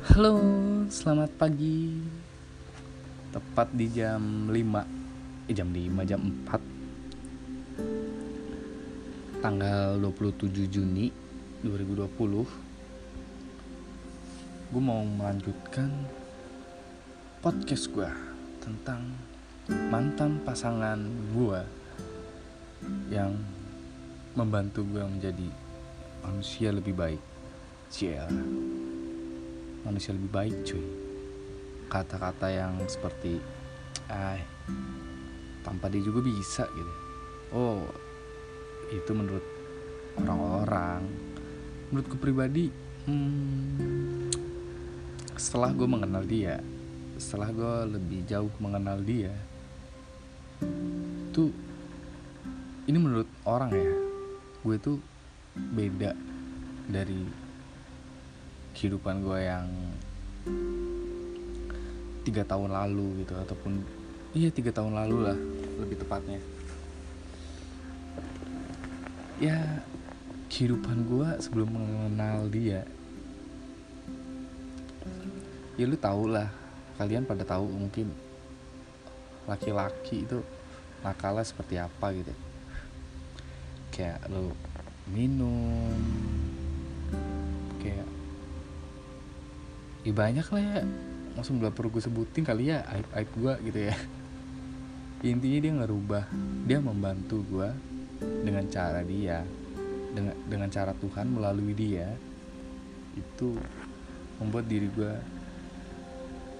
Halo, selamat pagi. Tepat di jam 5. Eh jam 5, jam 4. Tanggal 27 Juni 2020. Gue mau melanjutkan podcast gue tentang mantan pasangan gue yang membantu gue menjadi manusia lebih baik. Cia manusia lebih baik cuy. Kata-kata yang seperti ah tanpa dia juga bisa gitu. Oh itu menurut orang-orang. Menurutku pribadi hmm, setelah gue mengenal dia setelah gue lebih jauh mengenal dia tuh ini menurut orang ya gue tuh beda dari kehidupan gue yang tiga tahun lalu gitu ataupun iya tiga tahun lalu lah lebih tepatnya. Ya kehidupan gue sebelum mengenal dia ya lu tau lah kalian pada tahu mungkin laki-laki itu nakalnya seperti apa gitu. Kayak lu minum kayak ya banyak lah ya. Langsung gak perlu gue sebutin kali ya aib aib gue gitu ya. Intinya dia ngerubah dia membantu gue dengan cara dia dengan dengan cara Tuhan melalui dia itu membuat diri gue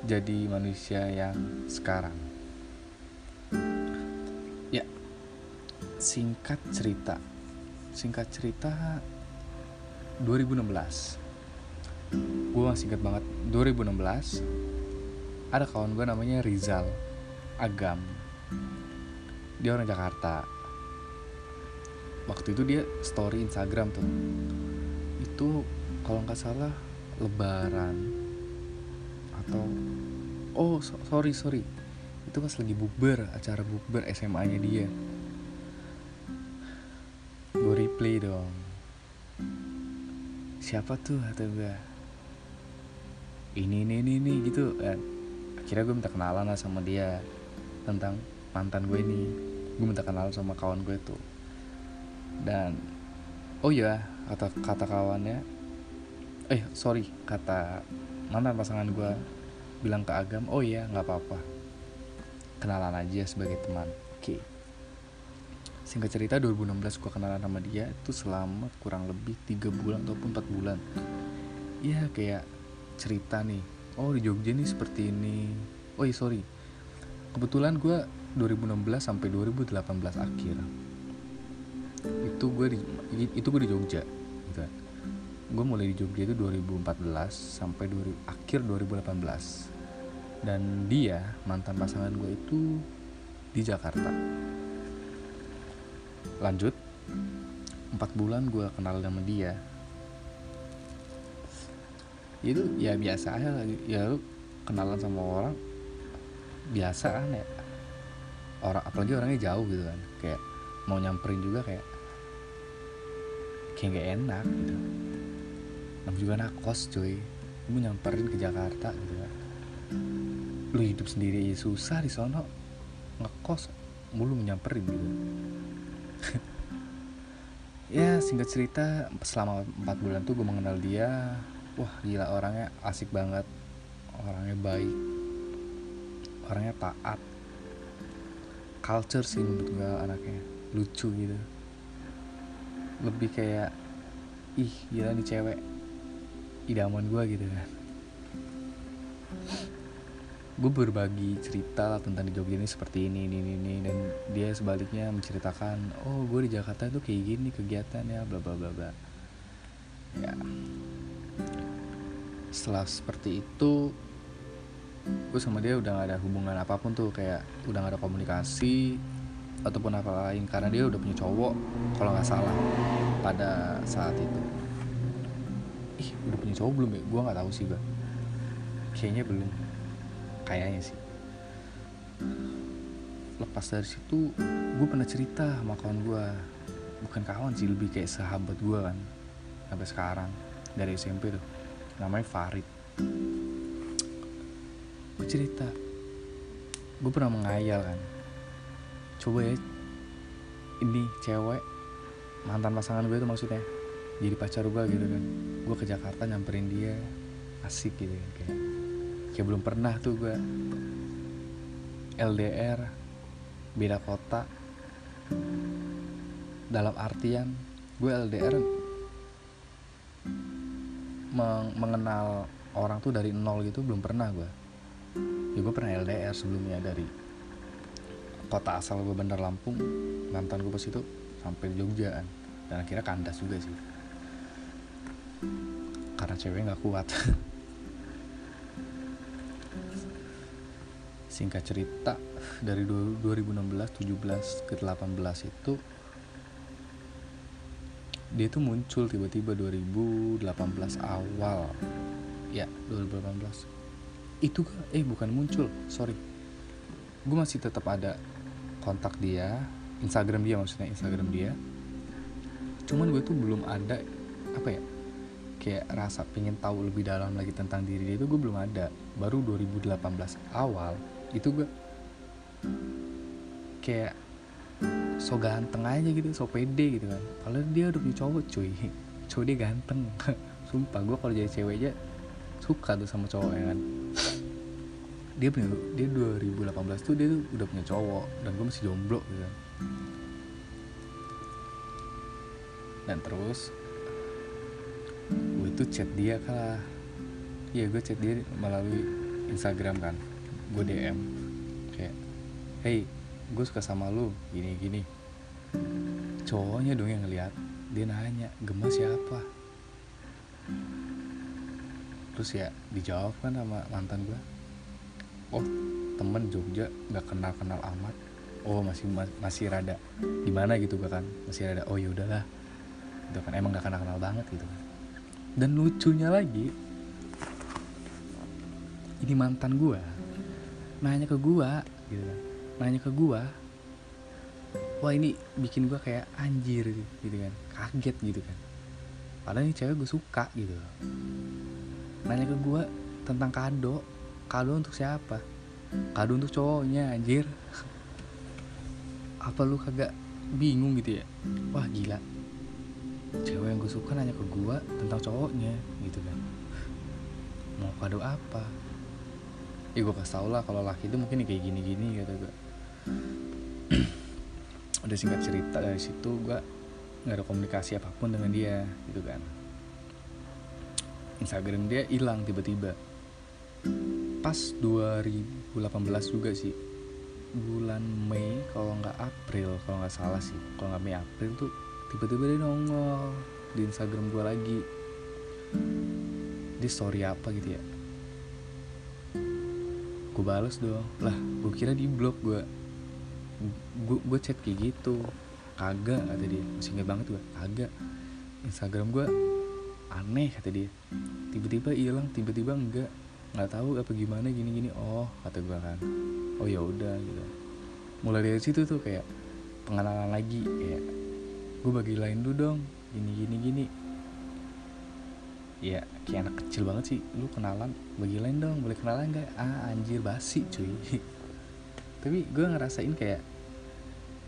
jadi manusia yang sekarang. Ya singkat cerita. Singkat cerita 2016 gue masih inget banget 2016 ada kawan gue namanya Rizal Agam. Dia orang Jakarta. Waktu itu dia story Instagram tuh. Itu kalau nggak salah Lebaran atau oh so, sorry sorry. Itu pas lagi bukber acara bukber SMA nya dia. Gue replay dong. Siapa tuh atau gue ini ini ini, ini gitu dan akhirnya gue minta kenalan lah sama dia tentang mantan gue ini. Gue minta kenalan sama kawan gue tuh dan oh ya kata kata kawannya eh sorry kata mantan pasangan gue bilang ke Agam oh iya nggak apa-apa. Kenalan aja sebagai teman. Oke. Okay. singkat cerita 2016 gue kenalan sama dia itu selama kurang lebih tiga bulan ataupun empat bulan. Ya kayak cerita nih. Oh di Jogja nih seperti ini. Oh iya sorry. Kebetulan gue 2016 sampai 2018 akhir. Itu gue di itu gue di Jogja gitu. Gue mulai di Jogja itu 2014 sampai 2000, akhir 2018 dan dia mantan pasangan gue itu di Jakarta. Lanjut. Empat bulan gue kenal sama dia itu ya biasa aja lagi ya lu kenalan sama orang biasa kan ya. Orang apalagi orangnya jauh gitu kan. Kayak mau nyamperin juga kayak kayak gak enak gitu. Namanya juga anak kos cuy. Lu nyamperin ke Jakarta gitu kan. Lu hidup sendiri susah di sono. Ngekos mulu nyamperin gitu. Ya singkat cerita selama 4 bulan tuh gue mengenal dia wah gila orangnya asik banget. Orangnya baik. Orangnya taat. Culture sih menurut gue anaknya. Lucu gitu. Lebih kayak ih gila nih cewek. Idaman gue gitu kan. Gue berbagi cerita lah tentang di Jogja ini seperti ini ini ini dan dia sebaliknya menceritakan oh gue di Jakarta tuh kayak gini kegiatannya bla bla bla bla. Ya setelah seperti itu gue sama dia udah gak ada hubungan apa pun tuh kayak udah gak ada komunikasi ataupun apa lain karena dia udah punya cowok kalau nggak salah pada saat itu. Ih udah punya cowok belum ya? Gue nggak tahu sih gue kayaknya belum. Kayaknya sih. Lepas dari situ gue pernah cerita sama kawan gue bukan kawan sih lebih kayak sahabat gue kan sampai sekarang dari SMP tuh namanya Farid. Gue cerita. Gue pernah mengayal kan. Coba ya ini cewek mantan pasangan gue tuh maksudnya jadi pacar gue gitu kan. Gue ke Jakarta nyamperin dia asik gitu kan kayak kayak belum pernah tuh gue LDR beda kota. Dalam artian gue LDR meng mengenal orang tuh dari nol gitu belum pernah gue ya gue pernah LDR sebelumnya dari kota asal gue Bandar Lampung. Mantan gue pas itu sampai Jogja kan. Dan akhirnya kandas juga sih. Karena cewek nggak kuat. Singkat cerita dari 2016 17 ke 18 itu dia tuh muncul tiba-tiba 2018 awal. Ya 2018 itu eh bukan muncul sorry. Gue masih tetap ada kontak dia Instagram dia maksudnya Instagram dia. Cuman gue tuh belum ada apa ya kayak rasa pengen tahu lebih dalam lagi tentang diri dia itu gue belum ada. Baru 2018 awal itu gue kayak so ganteng aja gitu so pede gitu kan. Kalau dia udah punya cowok cuy. Cowok dia ganteng. Sumpah gue kalau jadi cewek aja suka tuh sama cowok ya kan. Dia punya dia 2018 tuh dia tuh udah punya cowok dan gue masih jomblo gitu kan. Dan terus gue tuh chat dia kalah iya gue chat dia melalui Instagram kan. Gue DM kayak hey gue suka sama lu gini gini. Cowoknya dong yang ngeliat dia nanya gemes siapa? Terus ya dijawab kan sama mantan gue oh temen Jogja nggak kenal kenal amat. Oh masih masih rada gimana gitu gue kan masih rada oh ya udahlah. Itu kan emang nggak kenal kenal banget gitu kan. Dan lucunya lagi ini mantan gue nanya ke gue gitu kan nanya ke gue wah ini bikin gue kayak anjir gitu kan. Kaget gitu kan. Padahal ini cewek gue suka gitu. Nanya ke gue tentang kado. Kado untuk siapa? Kado untuk cowoknya anjir. Apa lu kagak bingung gitu ya? Wah gila. Cewek yang gue suka nanya ke gue tentang cowoknya gitu kan. Mau kado apa? Ya gue kasih tau lah kalau laki itu mungkin kayak gini-gini gitu gue udah singkat cerita dari situ gue nggak ada komunikasi apa pun dengan dia gitu kan. Instagram dia hilang tiba-tiba. Pas 2018 juga sih bulan Mei kalau nggak April kalau nggak salah sih kalau nggak Mei April tuh tiba-tiba dia nongol di Instagram gue lagi. Di story apa gitu ya? Gue bales dong. Lah gue kira di blog gue gue chat kayak gitu. Kagak kata dia. Masih inget banget gue kagak. Instagram gue aneh kata dia. Tiba-tiba hilang tiba-tiba enggak. Nggak tahu apa gimana gini-gini. Oh kata gue kan. Oh ya udah gitu. Mulai dari situ tuh kayak pengenalan lagi kayak gue bagi lain dulu dong. Gini gini gini. Ya kayak anak kecil banget sih. Lu kenalan bagi lain dong. Boleh kenalan nggak? Ah anjir basi cuy. Tapi gue ngerasain kayak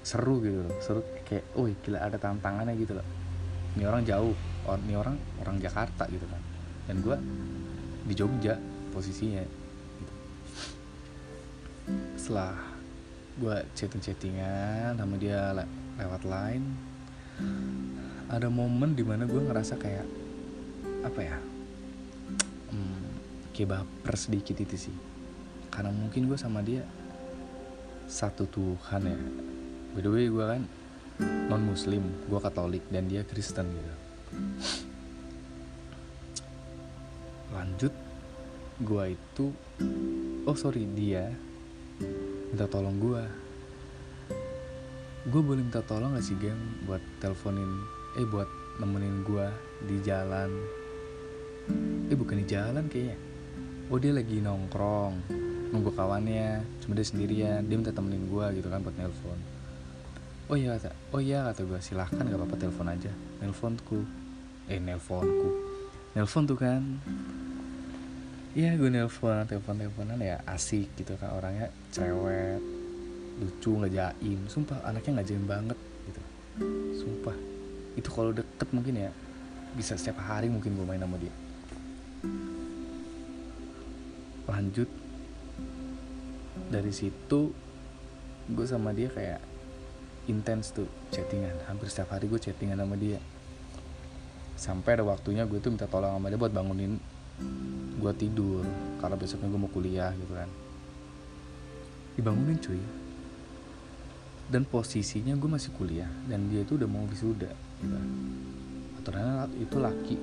seru gitu loh seru. Kayak oh gila ada tantangannya gitu loh. Ini orang jauh oh, ini orang orang Jakarta gitu kan. Dan gue di Jogja posisinya gitu. setelah gue chatting chattingan sama dia le lewat line ada momen di mana gue ngerasa kayak apa ya hmm, kayak baper sedikit itu sih. Karena mungkin gue sama dia satu Tuhan ya by the way gue kan non muslim gue katolik dan dia Kristen gitu. Lanjut gue itu oh sorry dia minta tolong gue gue boleh minta tolong gak sih gem buat teleponin eh buat nemenin gue di jalan? Eh bukan di jalan kayaknya. Oh dia lagi nongkrong nunggu kawannya cuma dia sendirian dia minta temenin gue gitu kan buat nelpon oh iya kata oh iya kata gue silahkan gak apa-apa telepon aja. Nelponku. Eh nelponku. Nelpon tuh kan? Iya gue nelfon telepon teleponan ya asik gitu kan orangnya. Cewek lucu ngejaim sumpah anaknya ngejaim banget gitu. Sumpah. Itu kalau deket mungkin ya bisa setiap hari mungkin gue main sama dia. Lanjut. Dari situ gue sama dia kayak intens tuh chattingan. Hampir setiap hari gue chattingan sama dia. Sampai ada waktunya gue tuh minta tolong sama dia buat bangunin gue tidur. Karena besoknya gue mau kuliah gitu kan. Dibangunin cuy. Dan posisinya gue masih kuliah dan dia itu udah mau wisuda gitu kan. Aturannya itu laki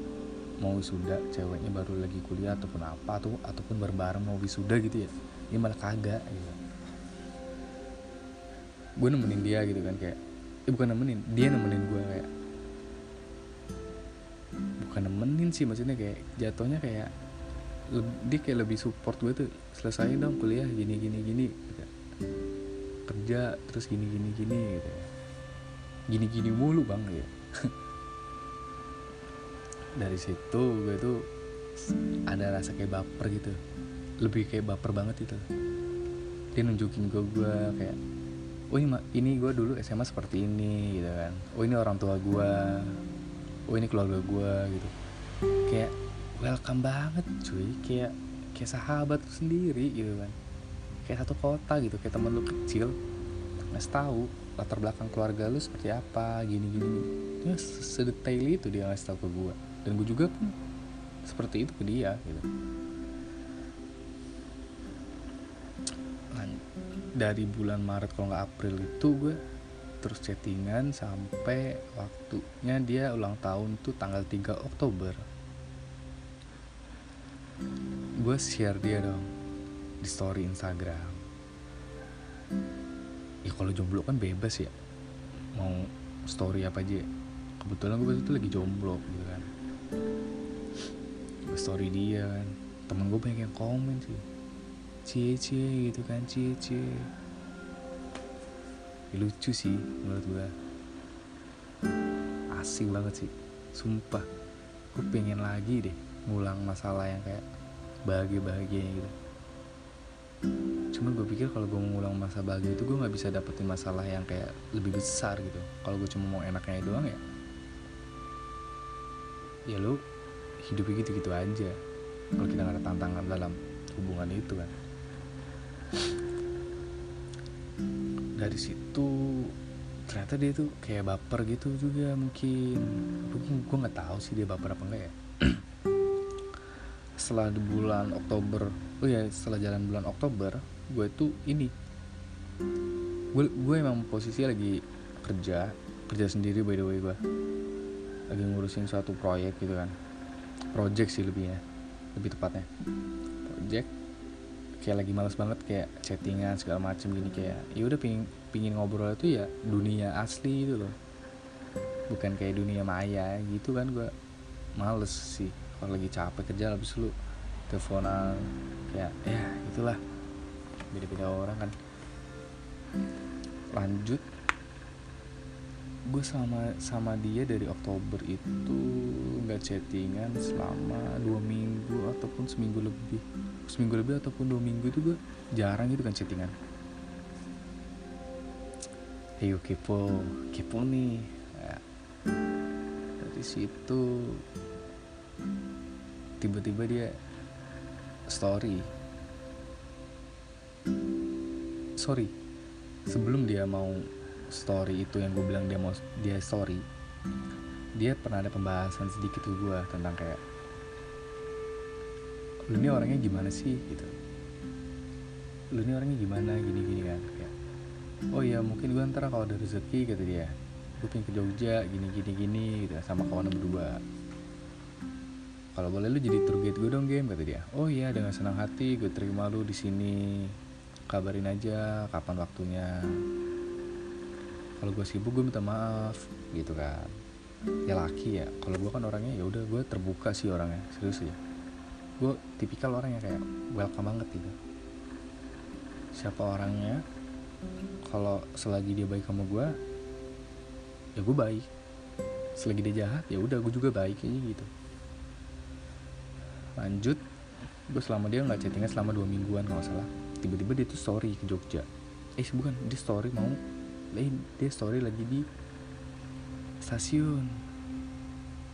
mau wisuda ceweknya baru lagi kuliah ataupun apa atau ataupun bareng mau wisuda gitu ya. Ini malah kagak gitu gue nemenin dia gitu kan kayak eh bukan nemenin dia nemenin gue kayak. Bukan nemenin sih maksudnya kayak jatuhnya kayak dia kayak lebih support gue tuh selesai dong kuliah gini gini gini gitu. kerja terus gini gini gini gitu. Gini gini mulu bang ya dari situ gue tuh ada rasa kayak baper gitu. Lebih kayak baper banget itu. Dia nunjukin ke gue kayak oh ini ini gue dulu SMA seperti ini gitu kan. Oh ini orang tua gue oh ini keluarga gue gitu. Kayak welcome banget cuy. Kayak kayak sahabat sendiri gitu kan. Kayak satu kota gitu kayak temen lu kecil. Nggak tahu latar belakang keluarga lu seperti apa gini gini ya sedetail itu dia ngasih tahu ke gue dan gue juga pun seperti itu ke dia gitu dari bulan Maret kalau nggak April itu gue terus chattingan sampai waktunya dia ulang tahun tuh tanggal 3 Oktober. Gue share dia dong di story Instagram. Ya kalau jomblo kan bebas ya mau story apa aja. Kebetulan gue itu lagi jomblo gitu kan. Story dia kan. Temen gue banyak yang komen sih cie cie gitu kan cie cie ya, lucu sih menurut gue asing banget sih sumpah. Gue pengen lagi deh ngulang masalah yang kayak bahagia bahagia gitu. Cuma gue pikir kalau gue ngulang masa bahagia itu gue nggak bisa dapetin masalah yang kayak lebih besar gitu. Kalau gue cuma mau enaknya doang ya. Ya lu hidupnya gitu-gitu aja. Kalau kita nggak ada tantangan dalam hubungan itu kan dari situ ternyata dia tuh kayak baper gitu juga mungkin. Gue nggak tahu sih dia baper apa enggak ya. Setelah di bulan Oktober oh ya setelah jalan bulan Oktober gue tuh ini. Gue gue emang posisi lagi kerja kerja sendiri by the way gue lagi ngurusin suatu proyek gitu kan. Project sih lebihnya lebih tepatnya. Project kayak lagi males banget kayak chattingan segala macem gini kayak ya udah pingin pingin ngobrol itu ya dunia asli itu loh. Bukan kayak dunia maya gitu kan gue males sih. Kalau lagi capek kerja habis lu teleponan kayak ya itulah. Beda-beda orang kan. Lanjut. Gue sama sama dia dari Oktober itu nggak chattingan selama dua minggu ataupun seminggu lebih seminggu lebih ataupun dua minggu itu gue jarang gitu kan chattingan. Hey kepo kepo nih. Ya. dari situ tiba-tiba dia story. Sorry sebelum dia mau story itu yang gue bilang dia mau dia story dia pernah ada pembahasan sedikit ke gue tentang kayak lu ini orangnya gimana sih gitu? Lu ini orangnya gimana gini gini kan kayak oh ya mungkin gue ntar kalau ada rezeki kata dia. Gue pengen ke Jogja gini gini gini gitu sama kawan berdua. Kalau boleh lu jadi tour guide gue dong game kata dia. Oh iya dengan senang hati gue terima lu di sini. Kabarin aja kapan waktunya. Kalau gue sibuk gue minta maaf gitu kan. Ya laki ya kalau gue kan orangnya ya udah gue terbuka sih orangnya serius ya gue tipikal orangnya kayak welcome banget gitu. Siapa orangnya kalau selagi dia baik sama gue ya gue baik. Selagi dia jahat ya udah gue juga baik aja gitu. Lanjut gue selama dia nggak chattingan selama dua mingguan kalau salah. Tiba-tiba dia tuh story ke Jogja. Eh bukan dia story mau eh dia story lagi di stasiun.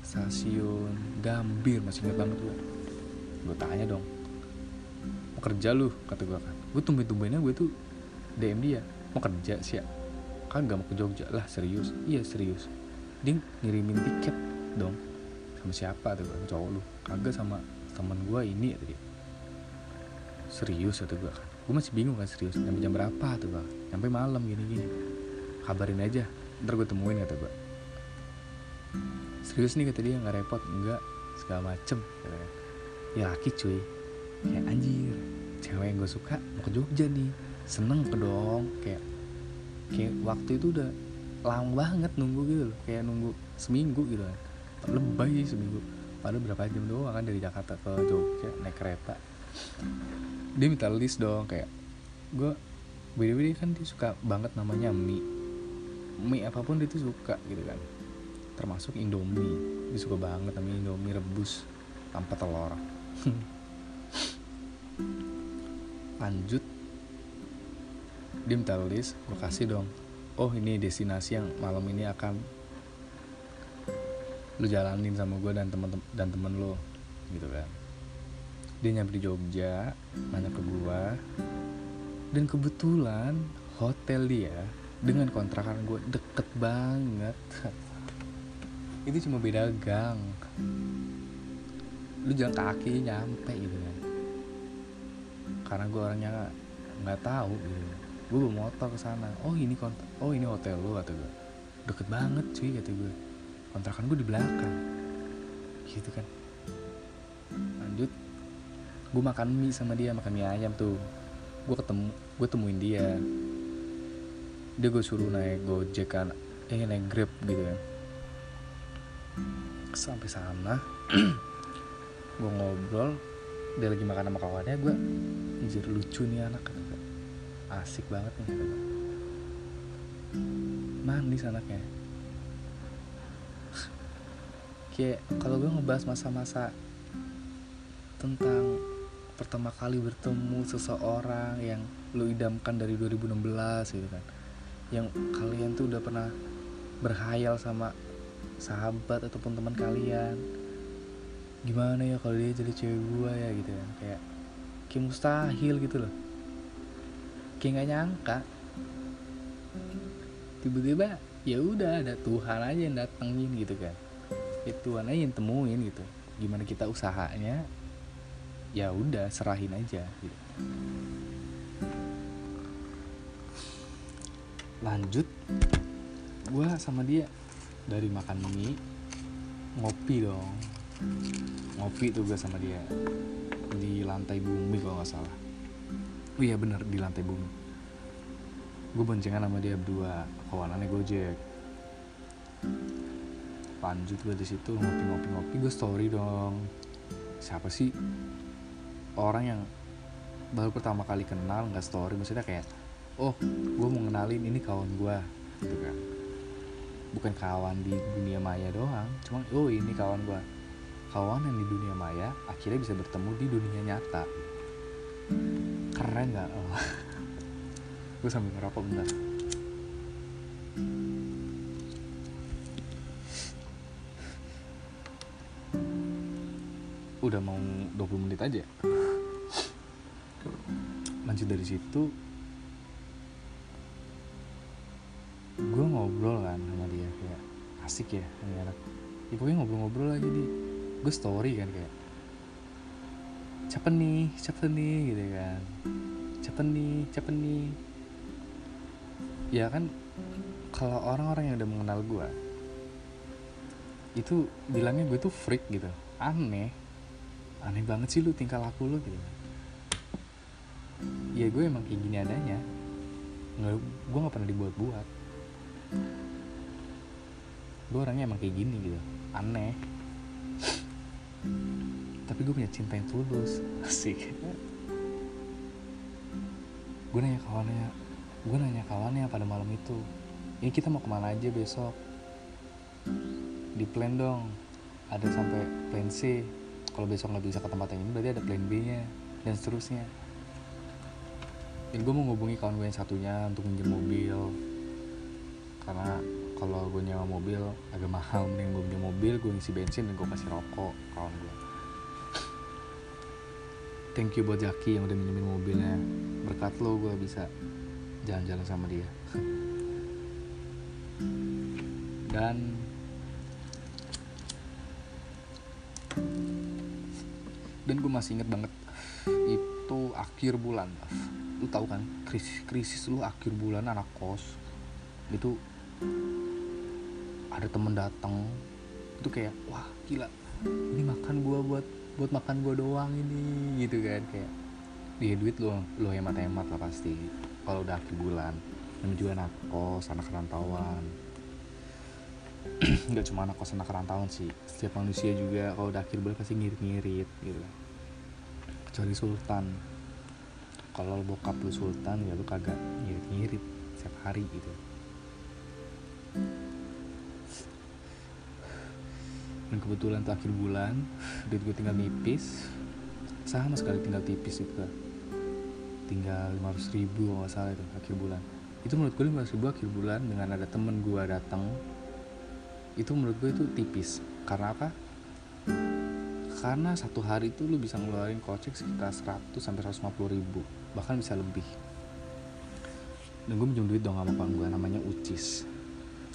Stasiun Gambir masih ingat banget gue gue tanya dong. Mau kerja lu kata gue kan. Gue tumben-tumbennya gue tuh DM dia. Mau kerja sih ya kan gak mau ke Jogja. Lah serius? Iya serius. Dia ngirimin tiket dong. Sama siapa tuh gue cowok lu. Kagak sama teman gue ini ya tadi serius atau gue kan. Gue masih bingung kan serius. Nyampe jam berapa tuh gue nyampe malam gini gini kabarin aja. Ntar gue temuin kata gue serius nih kata dia. Nggak repot. Enggak segala macem katanya. Ya laki cuy. Kayak anjir cewek yang gue suka mau ke Jogja nih. Seneng ke dong? Kayak kayak waktu itu udah lama banget nunggu gitu loh. Kayak nunggu seminggu gitu kan. Lebay sih seminggu. Padahal berapa jam doang kan dari Jakarta ke Jogja naik kereta. Dia minta list dong kayak gue beda-beda kan dia suka banget namanya mie. Mie apa pun dia tuh suka gitu kan. Termasuk Indomie. Dia suka banget namanya Indomie rebus tanpa telur lanjut. Dia minta list gue kasih dong. Oh ini destinasi yang malam ini akan lu jalanin sama gue dan temen dan temen lo gitu kan. Dia nyampe di Jogja nanya ke gue dan kebetulan hotel dia dengan kontrakan gue deket banget. Itu cuma beda gang lu jalan kaki nyampe gitu kan. Karena gue orangnya nggak tahu gitu. Gue bawa motor ke sana. Oh ini oh ini hotel lu kata gue deket banget cuy kata gue kontrakan gue di belakang. Gitu kan. Lanjut. Gue makan mie sama dia makan mie ayam tuh. Gue ketemu gue temuin dia. Dia gue suruh naik gojek kan eh naik grab gitu kan. Sampai sana gue ngobrol dia lagi makan sama kawannya gue anjir lucu nih anak kata asik banget nih kata manis anaknya. Kayak kalau gue ngebahas masa-masa tentang pertama kali bertemu seseorang yang lu idamkan dari 2016 gitu kan yang kalian tuh udah pernah berhayal sama sahabat ataupun teman kalian gimana ya kalau dia jadi cewek gue ya gitu kan. Kayak kayak mustahil gitu loh. Kayak nggak nyangka. Tiba-tiba ya udah ada Tuhan aja yang datengin gitu kan. Ya Tuhan aja yang temuin gitu. Gimana kita usahanya? Ya udah serahin aja gitu. lanjut. Gue sama dia dari makan mie ngopi dong ngopi tuh gue sama dia. Di lantai bumi kalau nggak salah. Oh iya bener di lantai bumi. Gue boncengan sama dia berdua. Kawanannya gojek. Lanjut gue di situ ngopi ngopi. Ngopi gue story dong. Siapa sih? Orang yang baru pertama kali kenal nggak story. Maksudnya kayak oh gue mau ngenalin ini kawan gue gitu kan. Bukan kawan di dunia maya doang. Cuma oh ini kawan gue kawan yang di dunia maya akhirnya bisa bertemu di dunia nyata. Keren nggak? Oh. gue sambil ngerokok bentar. Udah mau 20 menit aja lanjut dari situ gue ngobrol kan sama dia kayak asik ya ini anak ya pokoknya ngobrol-ngobrol aja di gue story kan kayak cepet nih? Cepet nih? Gitu kan. Cepet nih? Cepet nih? Ya kan kalau orang-orang yang udah mengenal gue itu bilangnya gue tuh freak gitu. Aneh. Aneh banget sih lu tingkah laku lu gitu. Ya gue emang kayak gini adanya. Nggak gue nggak pernah dibuat-buat. Gue orangnya emang kayak gini gitu. Aneh tapi gue punya cinta yang tulus. Asik. Gue nanya kawannya gue nanya kawannya pada malam itu ini kita mau ke mana aja besok? Di plan dong. Ada sampai plan C. Kalau besok nggak bisa ke tempat yang ini berarti ada plan B nya dan seterusnya. Dan gue mau ngubungi kawan gue yang satunya untuk minjem mobil. Karena kalau gue nyewa mobil agak mahal mending gue minjem mobil gue ngisi bensin dan gue kasih rokok kawan gue thank you buat Jaki yang udah minjemin mobilnya. Berkat lo gue bisa jalan-jalan sama dia. Dan dan gue masih inget banget itu akhir bulan. Lu tahu kan krisis krisis lu akhir bulan anak kos. Itu ada temen datang itu kayak wah gila ini makan gua buat buat makan gua doang ini gitu kan kayak dia duit lo lo hemat hemat lah pasti kalau udah akhir bulan. Dan juga anak kos anak rantauan. Nggak cuma anak kos anak rantauan sih. Setiap manusia juga kalau udah akhir bulan pasti ngirit ngirit gitu. Kecuali sultan. Kalau bokap lu sultan ya lu kagak ngirit ngirit setiap hari gitu dan kebetulan tuh akhir bulan duit gue tinggal nipis. Sama sekali tinggal tipis itu kan tinggal 500 ribu kalau nggak salah itu akhir bulan. Itu menurut gue 500 ribu akhir bulan dengan ada temen gue datang itu menurut gue itu tipis. Karena apa? Karena satu hari itu lu bisa ngeluarin kocek sekitar 100 sampai 150 ribu bahkan bisa lebih. Dan gue minjem duit dong sama kawan gue namanya Ucis.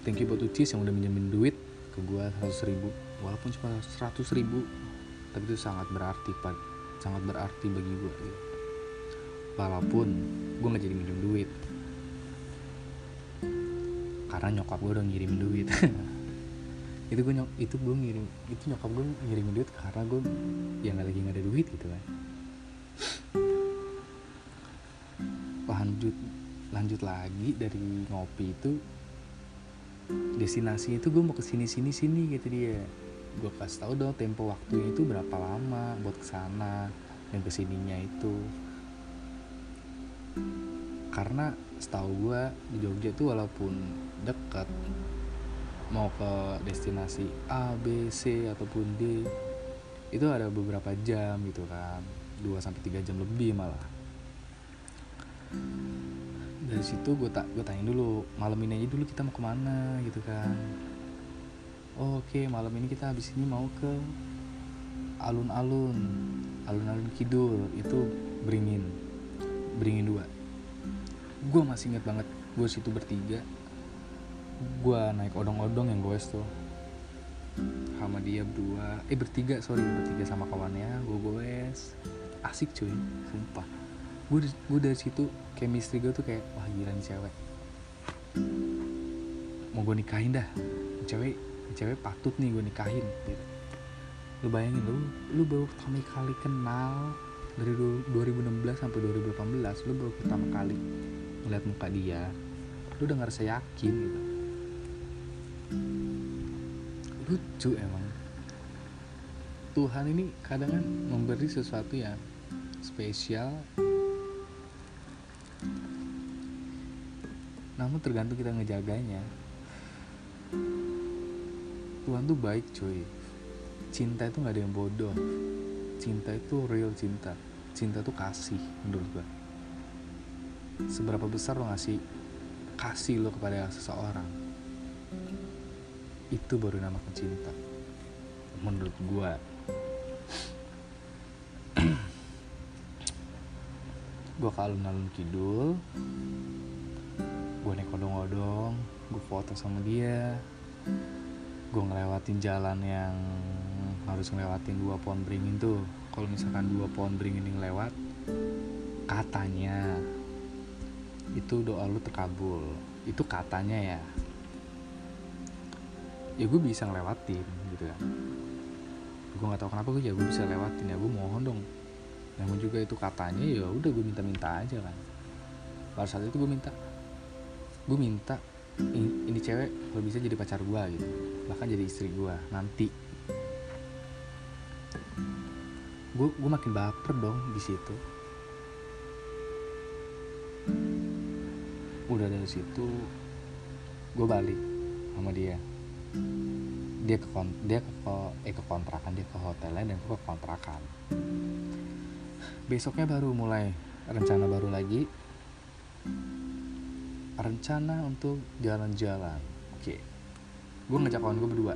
Thank you buat Ucis yang udah minjemin duit ke gue 100 ribu walaupun cuma 100 ribu tapi itu sangat berarti pak. Sangat berarti bagi gue gitu. walaupun gue nggak jadi minjem duit. Karena nyokap gue udah ngirimin duit. Itu gue nyok itu gue ngirim itu nyokap gue ngirimin duit karena gue yang lagi nggak ada duit gitu kan. Lanjut lanjut lagi dari ngopi itu destinasi itu gue mau ke sini sini sini gitu dia gue kasih tau dong tempo waktunya itu berapa lama buat ke sana dan ke sininya itu. Karena setahu gue di Jogja tuh walaupun dekat mau ke destinasi A B C ataupun D itu ada beberapa jam gitu kan. 2 sampai tiga jam lebih malah. Dari situ gue tak gue tanya dulu malam ini aja dulu kita mau ke mana? gitu kan oh, oke okay, malam ini kita habis ini mau ke alun-alun. Alun-alun kidul itu beringin. Beringin dua. Gue masih inget banget gue situ bertiga. Gue naik odong-odong yang gue tuh sama dia berdua. Eh bertiga sorry bertiga sama kawannya. Gue goes. Asik cuy. Sumpah. Gue gue dari situ chemistry gue tuh kayak wah gila nih cewek. Mau gue nikahin dah. Cewek cewek patut nih gue nikahin gitu. Lu bayangin lu lu baru pertama kali kenal dari 2016 sampai 2018 lu baru pertama kali ngeliat muka dia lu udah ngerasa yakin gitu. Lucu emang. Tuhan ini kadang kan memberi sesuatu yang spesial. Namun tergantung kita ngejaganya Tuhan tuh baik cuy. Cinta itu nggak ada yang bodoh. Cinta itu real cinta. Cinta tuh kasih menurut gue seberapa besar lo ngasih kasih lo kepada seseorang itu baru nama cinta menurut gue gue ke alun-alun kidul gue naik odong-odong gue foto sama dia gue ngelewatin jalan yang harus ngelewatin dua pohon beringin tuh. Kalau misalkan dua pohon beringin yang lewat katanya itu doa lu terkabul. Itu katanya ya. Ya gue bisa ngelewatin gitu kan gue nggak tahu kenapa gue ya gue bisa lewatin ya gue mohon dong. Namun juga itu katanya ya udah gue minta-minta aja kan. Pada saat itu gue minta. Gue minta ini, ini cewek kalau bisa jadi pacar gue gitu bahkan jadi istri gue nanti. Gue gue makin baper dong di situ. Udah dari situ gue balik sama dia. Dia ke kon dia ke, ke eh ke kontrakan dia ke hotelnya dan gue ke kontrakan. Besoknya baru mulai rencana baru lagi. Rencana untuk jalan-jalan. Oke gue ngajak kawan gue berdua.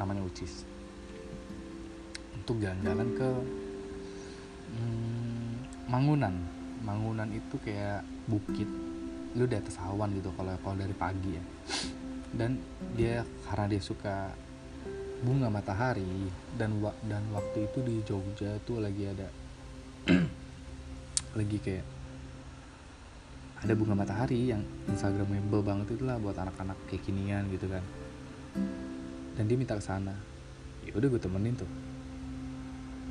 Namanya Ucis. Untuk jalan-jalan ke hmm, Mangunan. Mangunan itu kayak bukit. Lu di atas awan gitu kalau kalau dari pagi ya. Dan dia karena dia suka bunga matahari dan dan waktu itu di Jogja tuh lagi ada lagi kayak ada bunga matahari yang instagramable banget itulah buat anak-anak kayak kinian gitu kan dan dia minta ke sana. Ya udah gue temenin tuh.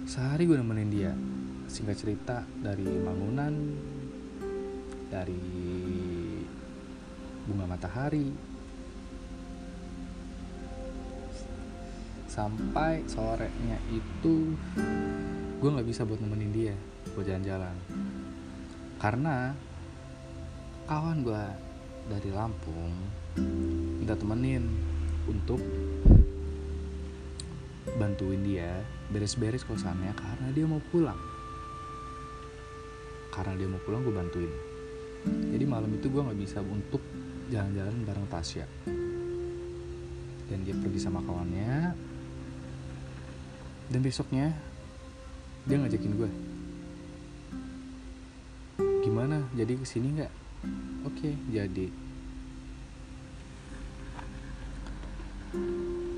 Sehari gue nemenin dia. Singkat cerita dari Mangunan dari bunga matahari sampai sorenya itu gue nggak bisa buat nemenin dia buat jalan-jalan. Karena kawan gue dari Lampung minta temenin untuk bantuin dia beres-beres kosannya karena dia mau pulang. Karena dia mau pulang gue bantuin. Jadi malam itu gue nggak bisa untuk jalan-jalan bareng Tasya. Dan dia pergi sama kawannya. Dan besoknya dia ngajakin gue gimana? Jadi ke sini nggak? Oke jadi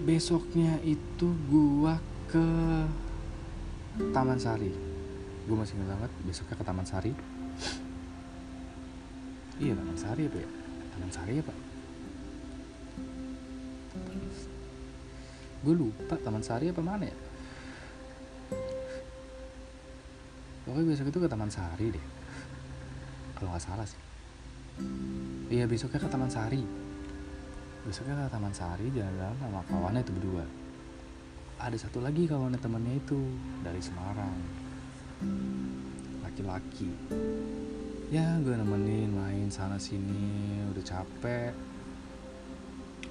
besoknya itu gue ke Taman Sari. Gue masih ingat banget besoknya ke Taman Sari. Iya Taman Sari apa ya? Taman Sari apa? Gue lupa Taman Sari apa mana ya? Pokoknya besok itu ke Taman Sari deh. Kalau nggak salah sih. Iya besoknya ke Taman Sari besoknya ke Taman Sari jalan-jalan sama kawannya itu berdua. Ada satu lagi kawannya temannya itu dari Semarang. Laki-laki. Ya gue nemenin main sana sini udah capek.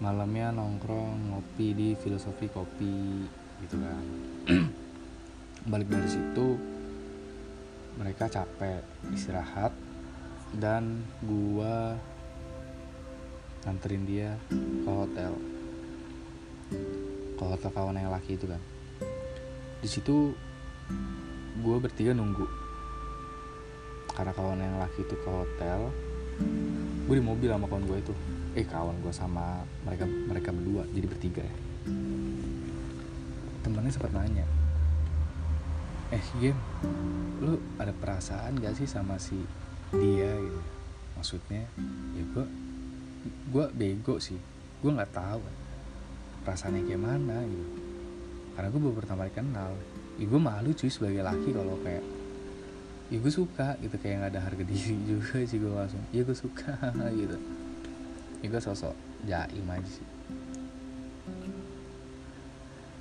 Malamnya nongkrong ngopi di filosofi kopi gitu kan. Balik dari situ mereka capek istirahat dan gua nganterin dia ke hotel. Ke hotel kawan yang laki itu kan. Di situ gue bertiga nunggu. Karena kawan yang laki itu ke hotel gue di mobil sama kawan gue itu. Eh kawan gue sama mereka mereka berdua jadi bertiga ya. Temennya sempat nanya eh game lu ada perasaan gak sih sama si dia gitu? Maksudnya ya gue gue bego sih. Gue nggak tahu perasaannya kayak mana gitu. Karena gue baru pertama kali kenal. Ya gue malu cuy sebagai laki kalau kayak ya gue suka gitu. Kayak nggak ada harga diri juga sih gue langsung ya gue suka gitu. Ya gue sosok jaim aja sih.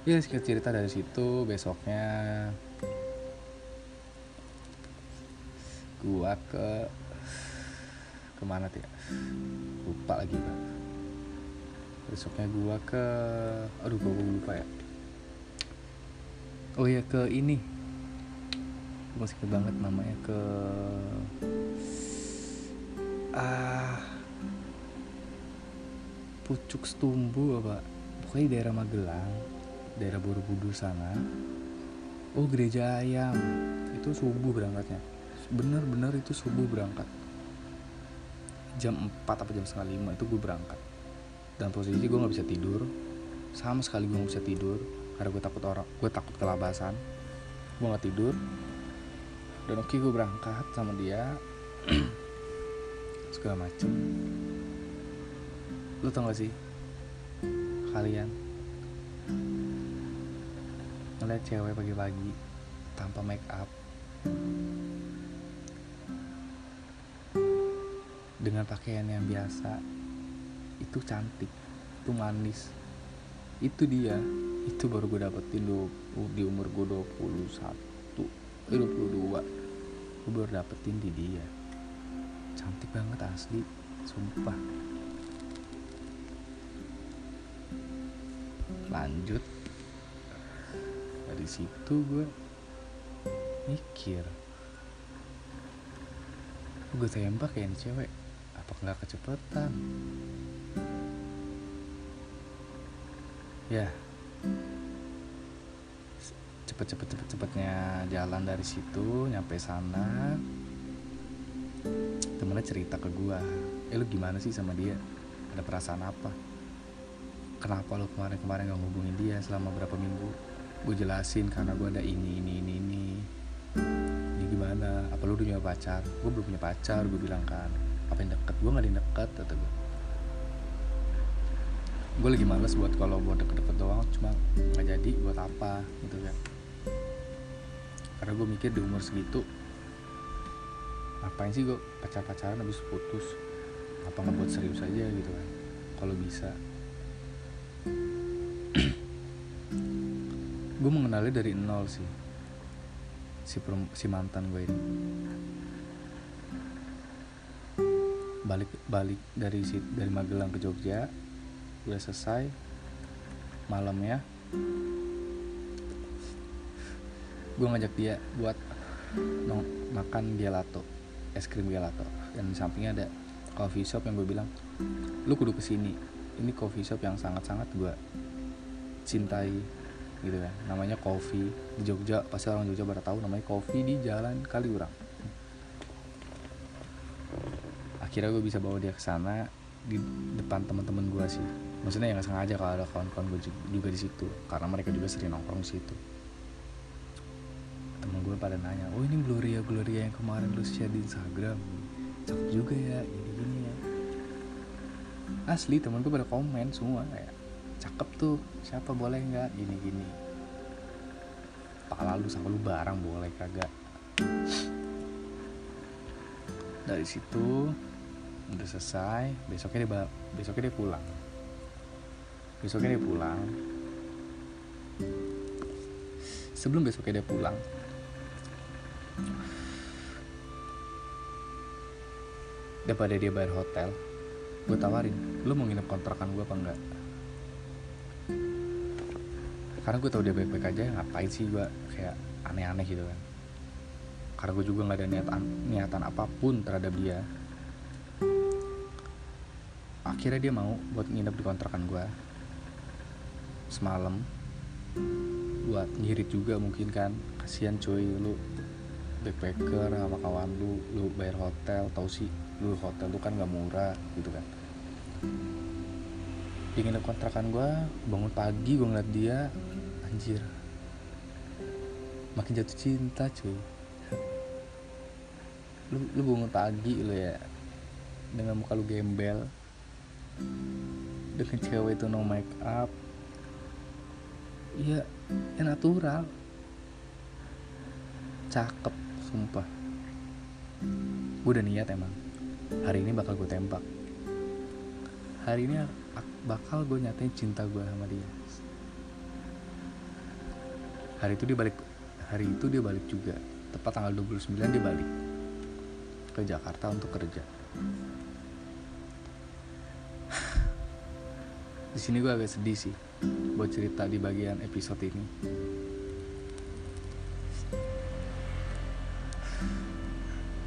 Ya sedikit cerita dari situ besoknya gua ke ke mana tuh ya lupa lagi pak. Besoknya gua ke aduh gua lupa ya. Oh ya ke ini. Gua masih banget namanya ke ah pucuk setumbu apa? Pokoknya daerah Magelang daerah Borobudur sana. Oh gereja ayam. Itu subuh berangkatnya. Bener-bener itu subuh berangkat jam 4 atau jam setengah lima itu gue berangkat. Dan posisi gue nggak bisa tidur. Sama sekali gue nggak bisa tidur karena gue takut orang gue takut kelabasan. Gue nggak tidur. Dan oke gue berangkat sama dia. Segala macem. Lu tau gak sih? Kalian ngeliat cewek pagi-pagi tanpa make up dengan pakaian yang biasa itu cantik itu manis. Itu dia itu baru gue dapetin do, di umur gue 21 eh 22 gue baru dapetin di dia. Cantik banget asli sumpah. Lanjut. Dari situ gue mikir gue tembak ya ini cewek apa nggak kecepatan? Ya. Cepet cepet cepet cepetnya jalan dari situ nyampe sana. Temennya cerita ke gue eh lu gimana sih sama dia? Ada perasaan apa? Kenapa lu kemarin kemarin gak ngubungin dia selama berapa minggu? Gue jelasin karena gue ada ini ini ini ini. Ini gimana? Apa lu udah punya pacar? Gue belum punya pacar gue bilang kan apa yang deket gue gak ada yang deket kata gue gue lagi males buat kalau buat deket-deket doang cuma nggak jadi buat apa gitu kan. Karena gue mikir di umur segitu ngapain sih gue pacar-pacaran habis putus? Apa nggak buat serius aja gitu kan kalau bisa. Gue mengenalnya dari nol sih si si mantan gue ini balik balik dari dari Magelang ke Jogja. Udah selesai malamnya. Gue ngajak dia buat nong makan gelato es krim gelato. Dan di sampingnya ada coffee shop yang gue bilang lu kudu ke sini ini coffee shop yang sangat-sangat gue cintai gitu kan. Namanya coffee di Jogja. Pasti orang Jogja pada tahu namanya coffee di Jalan Kaliurang akhirnya gue bisa bawa dia ke sana di depan teman-teman gue sih. Maksudnya yang sengaja kalau ada kawan-kawan gue juga di situ. Karena mereka juga sering nongkrong di situ. Temen gue pada nanya oh ini Gloria Gloria yang kemarin lu share di Instagram. Cakep juga ya gini gini ya. Asli temen gue pada komen semua kayak cakep tuh siapa boleh nggak? Gini gini. Pala lu sama lu barang boleh kagak? Dari situ udah selesai besoknya dia besoknya dia pulang. Besoknya dia pulang. Sebelum besoknya dia pulang daripada dia bayar hotel gue tawarin lu mau nginep kontrakan gue apa enggak? Karena gue tau dia baik-baik aja ngapain sih gue kayak aneh-aneh gitu kan. Karena gue juga nggak ada niatan niatan apa pun terhadap dia akhirnya dia mau buat nginep di kontrakan gue semalam. Buat ngirit juga mungkin kan. Kasihan cuy lu backpacker sama kawan lu lu bayar hotel. Tau sih lu hotel lu kan nggak murah gitu kan. Dia nginep kontrakan gue bangun pagi gue ngeliat dia anjir. Makin jatuh cinta cuy. Lu lu bangun pagi lu ya dengan muka lu gembel dengan cewek itu no make up iya ya natural. Cakep sumpah. Gue udah niat emang. Hari ini bakal gue tembak. Hari ini ak- bakal gue nyatain cinta gue sama dia. Hari itu dia balik hari itu dia balik juga. Tepat tanggal 29 dia balik ke Jakarta untuk kerja di sini gue agak sedih sih buat cerita di bagian episode ini.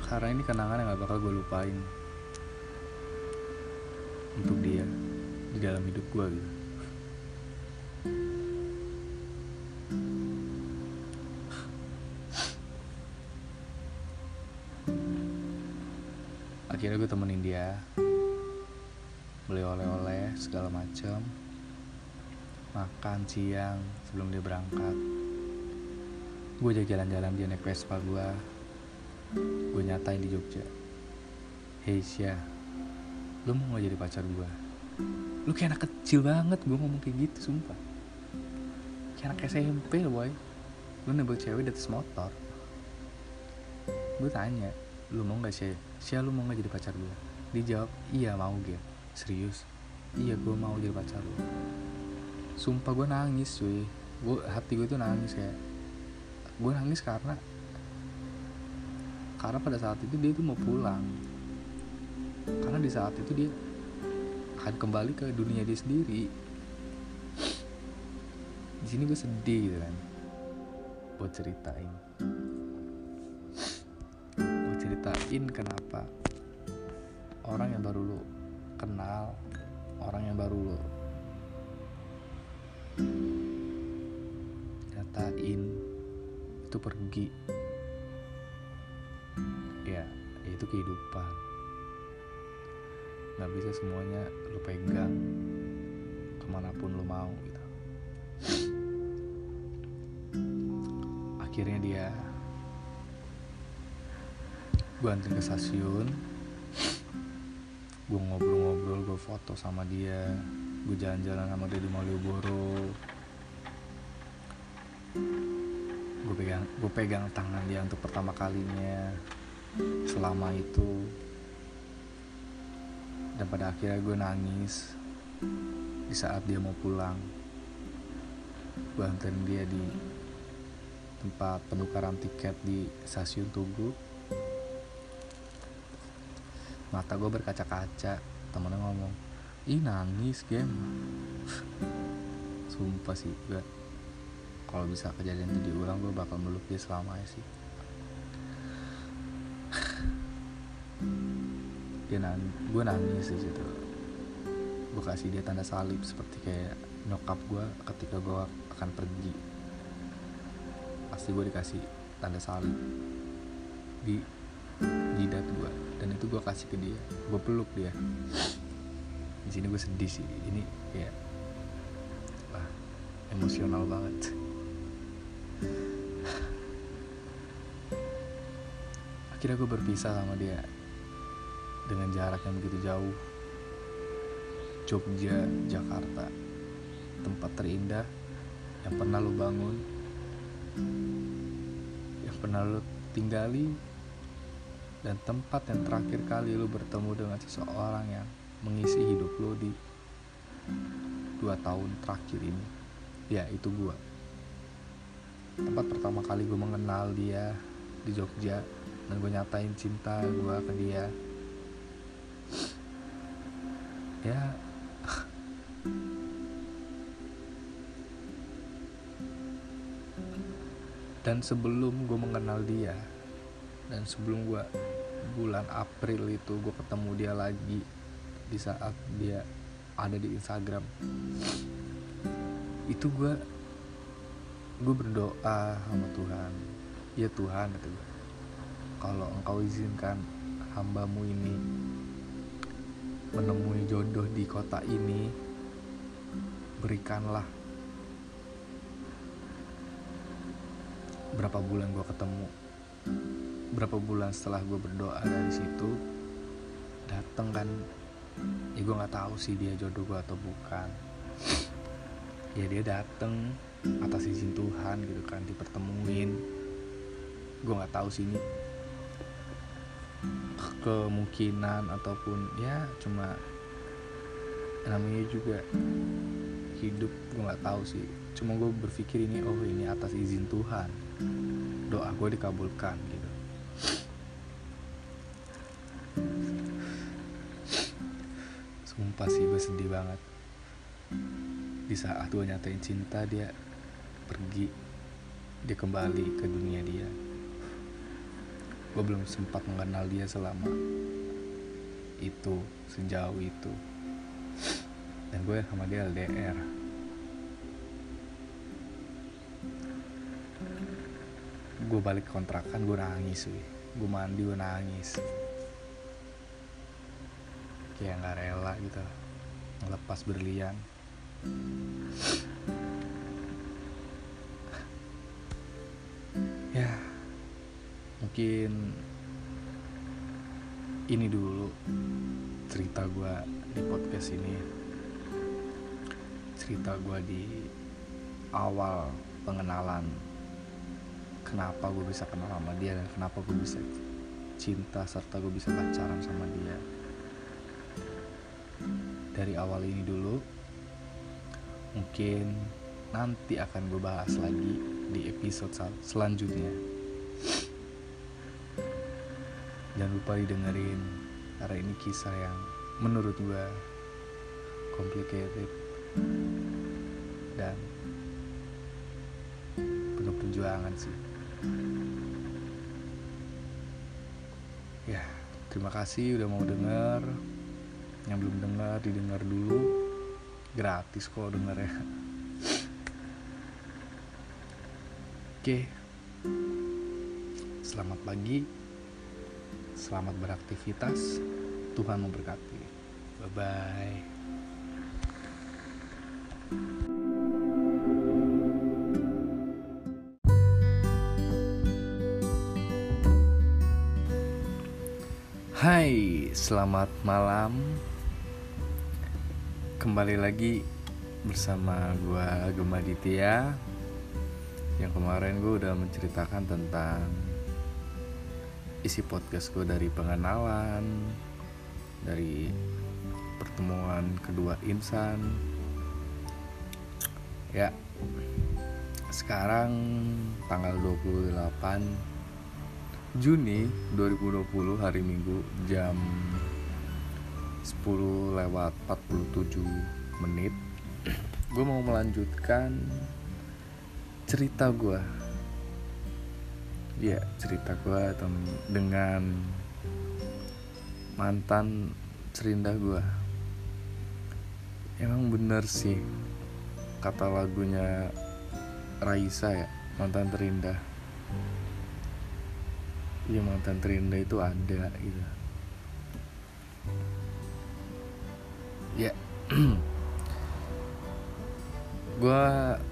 Karena ini kenangan yang gak bakal gue lupain untuk dia di dalam hidup gue gitu. Akhirnya gue temenin dia. Beli oleh-oleh segala macam makan siang sebelum dia berangkat. Gue ajak jalan-jalan dia naik Vespa gue gue nyatain di Jogja. Hei Sya lu mau gak jadi pacar gue lu kayak anak kecil banget gue ngomong kayak gitu sumpah. Kayak anak SMP loh boy. Lu nembak cewek di atas motor. Gue tanya lu mau gak sih Sya lu mau gak jadi pacar gue dia jawab iya mau gitu serius iya gue mau jadi pacar lu. Sumpah gue nangis cuy. Gue hati gue tuh nangis kayak gue nangis karena karena pada saat itu dia tuh mau pulang. Karena di saat itu dia akan kembali ke dunia dia sendiri. Di sini gue sedih gitu kan buat ceritain. Buat ceritain kenapa orang yang baru lo kenal orang yang baru lo. Nyatain itu pergi. Ya itu kehidupan. Nggak bisa semuanya lo pegang ke mana pun lo mau gitu. Akhirnya dia gue ke stasiun gue ngobrol-ngobrol gue foto sama dia. Gue jalan-jalan sama dia di Malioboro. Gue pegang gue pegang tangan dia untuk pertama kalinya selama itu. Dan pada akhirnya gue nangis di saat dia mau pulang. Gue anterin dia di tempat penukaran tiket di stasiun Tugu mata gue berkaca-kaca temennya ngomong ih nangis game sumpah sih gue kalau bisa kejadian itu diulang gue bakal meluk dia selamanya sih. Dia nang gue nangis di situ. Gue kasih dia tanda salib seperti kayak nyokap gue ketika gue akan pergi. Pasti gue dikasih tanda salib di jidat gue dan itu gue kasih ke dia. Gue peluk dia. Di sini gue sedih sih. Ini ya wah emosional banget. Akhirnya gue berpisah sama dia. Dengan jarak yang begitu jauh. Jogja, Jakarta. Tempat terindah yang pernah lo bangun. Yang pernah lo tinggali dan tempat yang terakhir kali lo bertemu dengan seseorang yang mengisi hidup lo di dua tahun terakhir ini ya itu gua. Tempat pertama kali gue mengenal dia di Jogja dan gue nyatain cinta gue ke dia. Ya. Dan sebelum gue mengenal dia dan sebelum gue bulan April itu gue ketemu dia lagi di saat dia ada di Instagram. Itu gue gue berdoa sama Tuhan. Ya Tuhan gue kalau engkau izinkan hambamu ini menemui jodoh di kota ini berikanlah berapa bulan gue ketemu berapa bulan setelah gue berdoa dari situ dateng kan ya gue nggak tahu sih dia jodoh gue atau bukan. Ya dia dateng atas izin Tuhan gitu kan dipertemuin. Gue nggak tahu sih ini kemungkinan ataupun ya cuma namanya juga hidup gue nggak tahu sih. Cuma gue berpikir ini oh ini atas izin Tuhan doa gue dikabulkan gitu. Sumpah sih gue sedih banget. Di saat gue nyatain cinta dia pergi dia kembali ke dunia dia. Gue belum sempat mengenal dia selama itu sejauh itu. Dan gue sama dia LDR gue balik kontrakan gue nangis wih. Gue mandi gue nangis. Kayak nggak rela gitu. Ngelepas berlian. Ya mungkin ini dulu cerita gue di podcast ini. Cerita gue di awal pengenalan kenapa gue bisa kenal sama dia dan kenapa gue bisa cinta serta gue bisa pacaran sama dia. Dari awal ini dulu mungkin nanti akan gue bahas lagi di episode selanjutnya. Jangan lupa didengerin karena ini kisah yang menurut gue complicated dan perjuangan sih ya terima kasih udah mau denger. Yang belum dengar didengar dulu. Gratis kok denger ya. Oke. Selamat pagi. Selamat beraktivitas. Tuhan memberkati. Bye bye selamat malam. Kembali lagi bersama gua Gema Ditya. Yang kemarin gue udah menceritakan tentang isi podcast gue dari pengenalan, dari pertemuan kedua insan. Ya. Sekarang tanggal 28 Juni 2020 hari Minggu jam 10 lewat 47 menit gue mau melanjutkan cerita gue ya cerita gue dengan mantan serindah gue emang bener sih kata lagunya Raisa ya mantan terindah ya mantan terindah itu ada gitu. Ya. Gue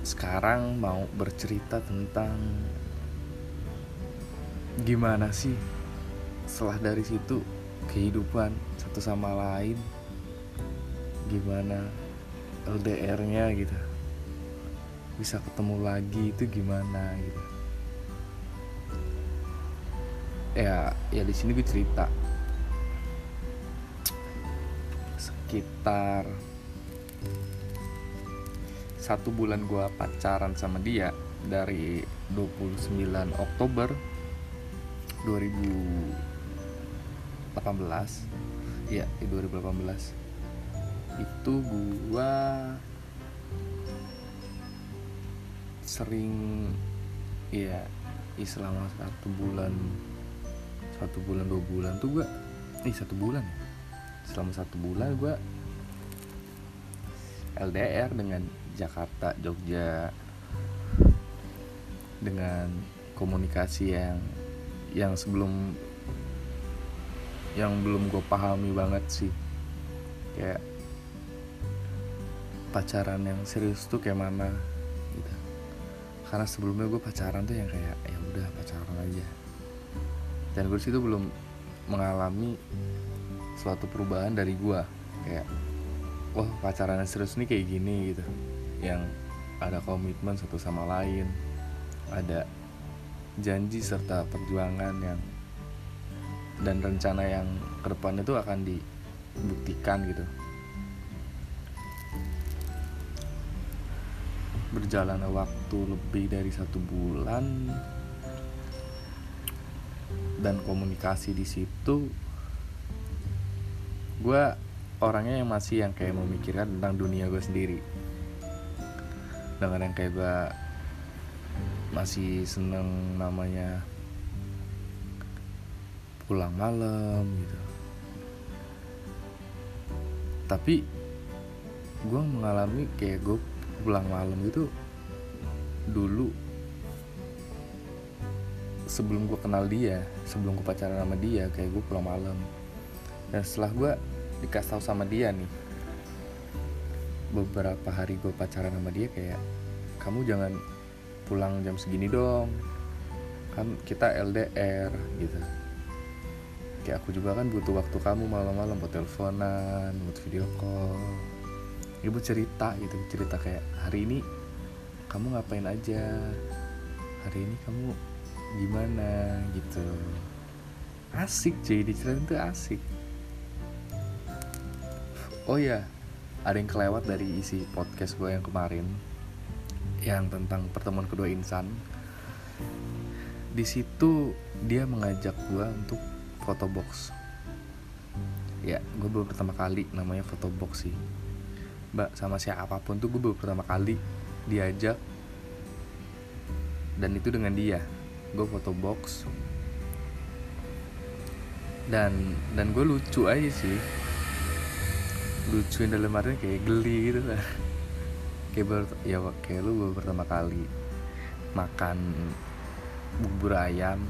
sekarang mau bercerita tentang gimana sih setelah dari situ kehidupan satu sama lain. Gimana LDR-nya gitu. Bisa ketemu lagi itu gimana gitu ya ya di sini gue cerita. Sekitar satu bulan gue pacaran sama dia dari 29 Oktober 2018 ya di 2018 itu gue sering ya selama satu bulan satu bulan dua bulan tuh gue ih satu bulan ya? Selama satu bulan gue LDR dengan Jakarta Jogja. Dengan komunikasi yang yang sebelum yang belum gue pahami banget sih. Kayak pacaran yang serius tuh kayak mana gitu. Karena sebelumnya gue pacaran tuh yang kayak ya udah pacaran aja dan gue situ belum mengalami suatu perubahan dari gue kayak wah pacaran serius nih kayak gini gitu. Yang ada komitmen satu sama lain ada janji serta perjuangan yang dan rencana yang ke depan itu akan dibuktikan gitu. Berjalan waktu lebih dari satu bulan dan komunikasi di situ gue orangnya yang masih yang kayak memikirkan tentang dunia gue sendiri. Dengan yang kayak gue masih seneng namanya pulang malam gitu. Tapi gue mengalami kayak gue pulang malam gitu dulu sebelum gue kenal dia sebelum gue pacaran sama dia kayak gue pulang malam. Dan setelah gue dikasih tahu sama dia nih beberapa hari gue pacaran sama dia kayak kamu jangan pulang jam segini dong. Kan kita LDR gitu. Kayak aku juga kan butuh waktu kamu malam-malam buat teleponan buat video call. Ibu cerita gitu cerita kayak hari ini kamu ngapain aja? Hari ini kamu gimana gitu? Asik cuy. Diceritain tuh asik. Oh ya ada yang kelewat dari isi podcast gue yang kemarin yang tentang pertemuan kedua insan. Di situ dia mengajak gue untuk foto box. Ya gue baru pertama kali namanya foto box sih. Mbak sama siapa pun tuh gue baru pertama kali diajak. Dan itu dengan dia gue foto box. Dan dan gue lucu aja sih. Lucuin dalam artinya kayak geli gitu lah kayak ber, ya kayak lu baru pertama kali makan bubur ayam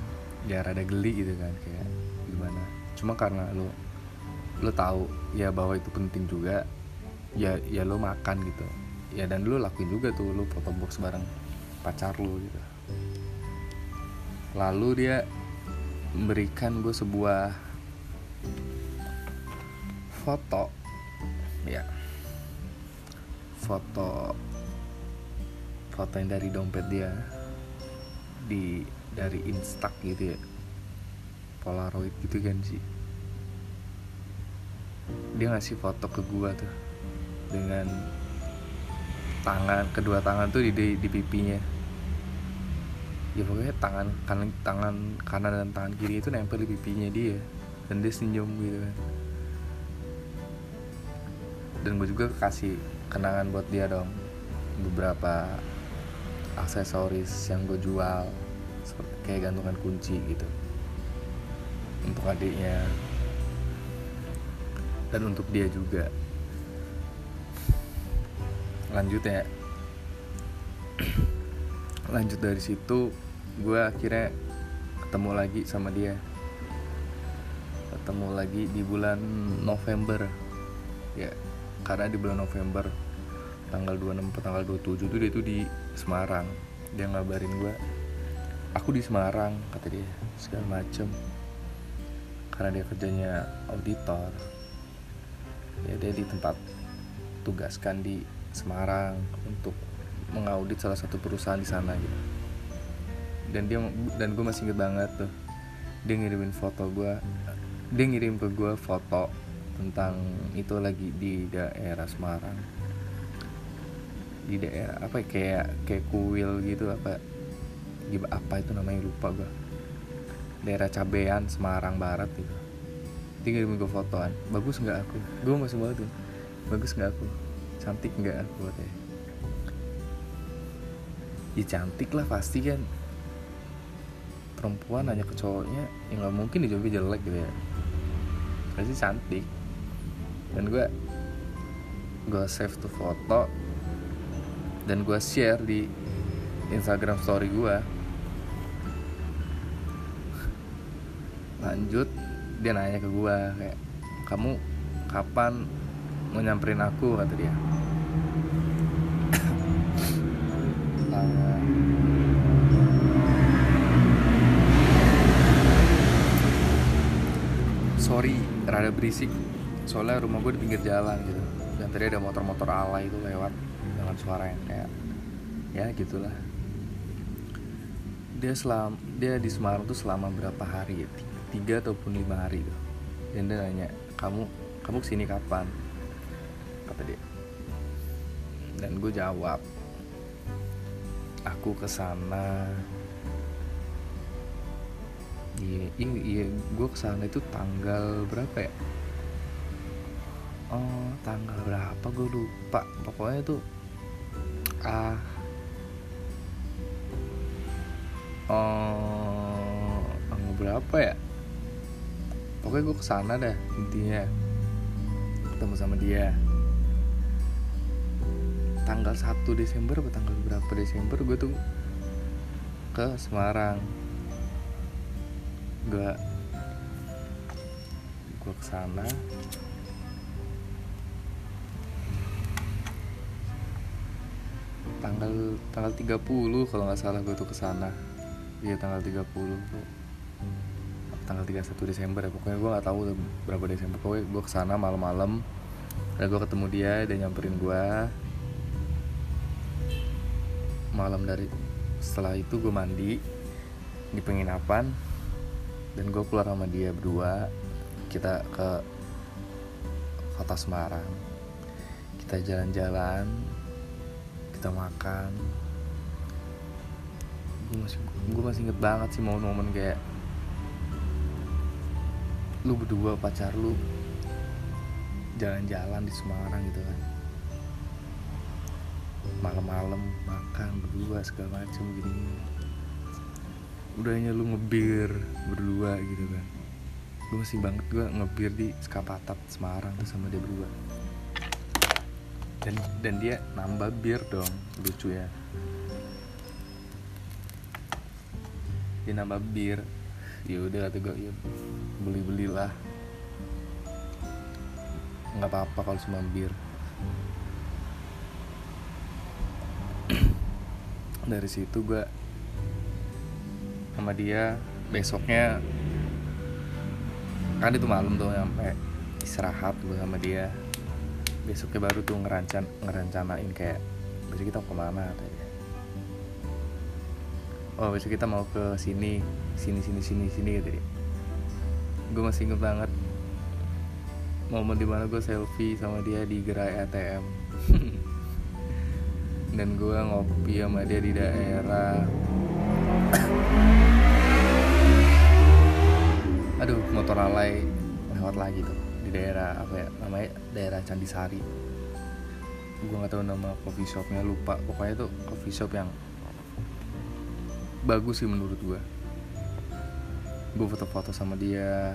ya rada geli gitu kan kayak gimana. Cuma karena lu lu tahu ya bahwa itu penting juga ya ya lu makan gitu. Ya dan lu lakuin juga tuh lu foto box bareng pacar lu gitu lalu dia memberikan gue sebuah foto. Ya. Foto foto yang dari dompet dia. Di dari instak gitu ya. Polaroid gitu kan sih. Dia ngasih foto ke gua tuh. Dengan tangan kedua tangan tuh di di, di pipinya ya pokoknya tangan kanan tangan kanan dan tangan kiri itu nempel di pipinya dia. Dan dia senyum gitu kan. Dan gue juga kasih kenangan buat dia dong. Beberapa aksesoris yang gue jual seperti kayak gantungan kunci gitu. Untuk adiknya. Dan untuk dia juga. Lanjut ya. Lanjut dari situ gue akhirnya ketemu lagi sama dia. Ketemu lagi di bulan November. Ya karena di bulan November tanggal 26 atau tanggal 27 tuh dia tuh di Semarang. Dia ngabarin gue aku di Semarang kata dia segala macem. Karena dia kerjanya auditor. Ya dia di tempat tugaskan di Semarang untuk mengaudit salah satu perusahaan di sana gitu dan dia dan gue masih inget banget tuh. Dia ngirimin foto gue dia ngirim ke gue foto tentang itu lagi di daerah Semarang. Di daerah apa ya, kayak kayak kuil gitu apa apa itu namanya lupa gue daerah Cabean Semarang Barat gitu. Dia ngirimin gue fotoan. Bagus nggak aku? Gue masih banget tuh. Bagus nggak aku? Cantik nggak aku? Katanya. Ya cantik lah pasti kan perempuan nanya ke cowoknya ya nggak mungkin dijawabnya jelek gitu ya. Pasti cantik. Dan gue gue save tuh foto dan gue share di Instagram story gue lanjut dia nanya ke gue kayak kamu kapan mau nyamperin aku? kata dia. Sorry rada berisik. Soalnya rumah gue di pinggir jalan gitu. Dan tadi ada motor-motor ala itu lewat dengan suara yang kayak ya gitulah. Dia selam dia di Semarang tuh selama berapa hari ya? Tiga ataupun lima hari tuh dan dia nanya kamu kamu ke sini kapan? Kata dia. Dan gue jawab aku ke sana iya iya, iya. Gue ke sana itu tanggal berapa ya? Oh tanggal berapa? Gue lupa. Pokoknya tuh ah oh tanggal berapa ya? Pokoknya gue ke sana dah intinya. Ketemu sama dia. Tanggal 1 Desember atau tanggal berapa Desember gue tuh ke Semarang gue gue ke sana tanggal tanggal 30 kalau nggak salah gue tuh ke sana iya tanggal 30 tuh. Tanggal 31 Desember ya pokoknya gue nggak tahu berapa Desember. Pokoknya gue ke sana malam-malam dan gue ketemu dia dia nyamperin gue malam dari setelah itu gue mandi di penginapan dan gue keluar sama dia berdua kita ke kota Semarang. Kita jalan-jalan kita makan. Gue masih gue masih inget banget sih momen-momen kayak lu berdua pacar lu jalan-jalan di Semarang gitu kan. Malam-malam makan berdua segala macem gini udahnya lu ngebir berdua gitu kan. Gue masih banget gue ngebir di Skapatat Semarang tuh sama dia berdua. Dan dan dia nambah bir dong lucu ya. Dia nambah bir. Ya udah kata gue ya beli belilah nggak apa-apa kalau cuma bir. Dari situ gue sama dia. Besoknya kan itu malam tuh sampai istirahat gue sama dia. Besoknya baru tuh ngerancan ngerencanain kayak besok kita mau ke mana? katanya oh besok kita mau ke sini sini sini sini sini gitu dia. Gue masih inget banget momen di mana gue selfie sama dia di gerai ATM dan gue ngopi sama dia di daerah aduh motor alay lewat lagi tuh di daerah apa ya namanya daerah Candisari. Gue nggak tahu nama coffee shopnya lupa. Pokoknya tuh coffee shop yang bagus sih menurut gue gue foto-foto sama dia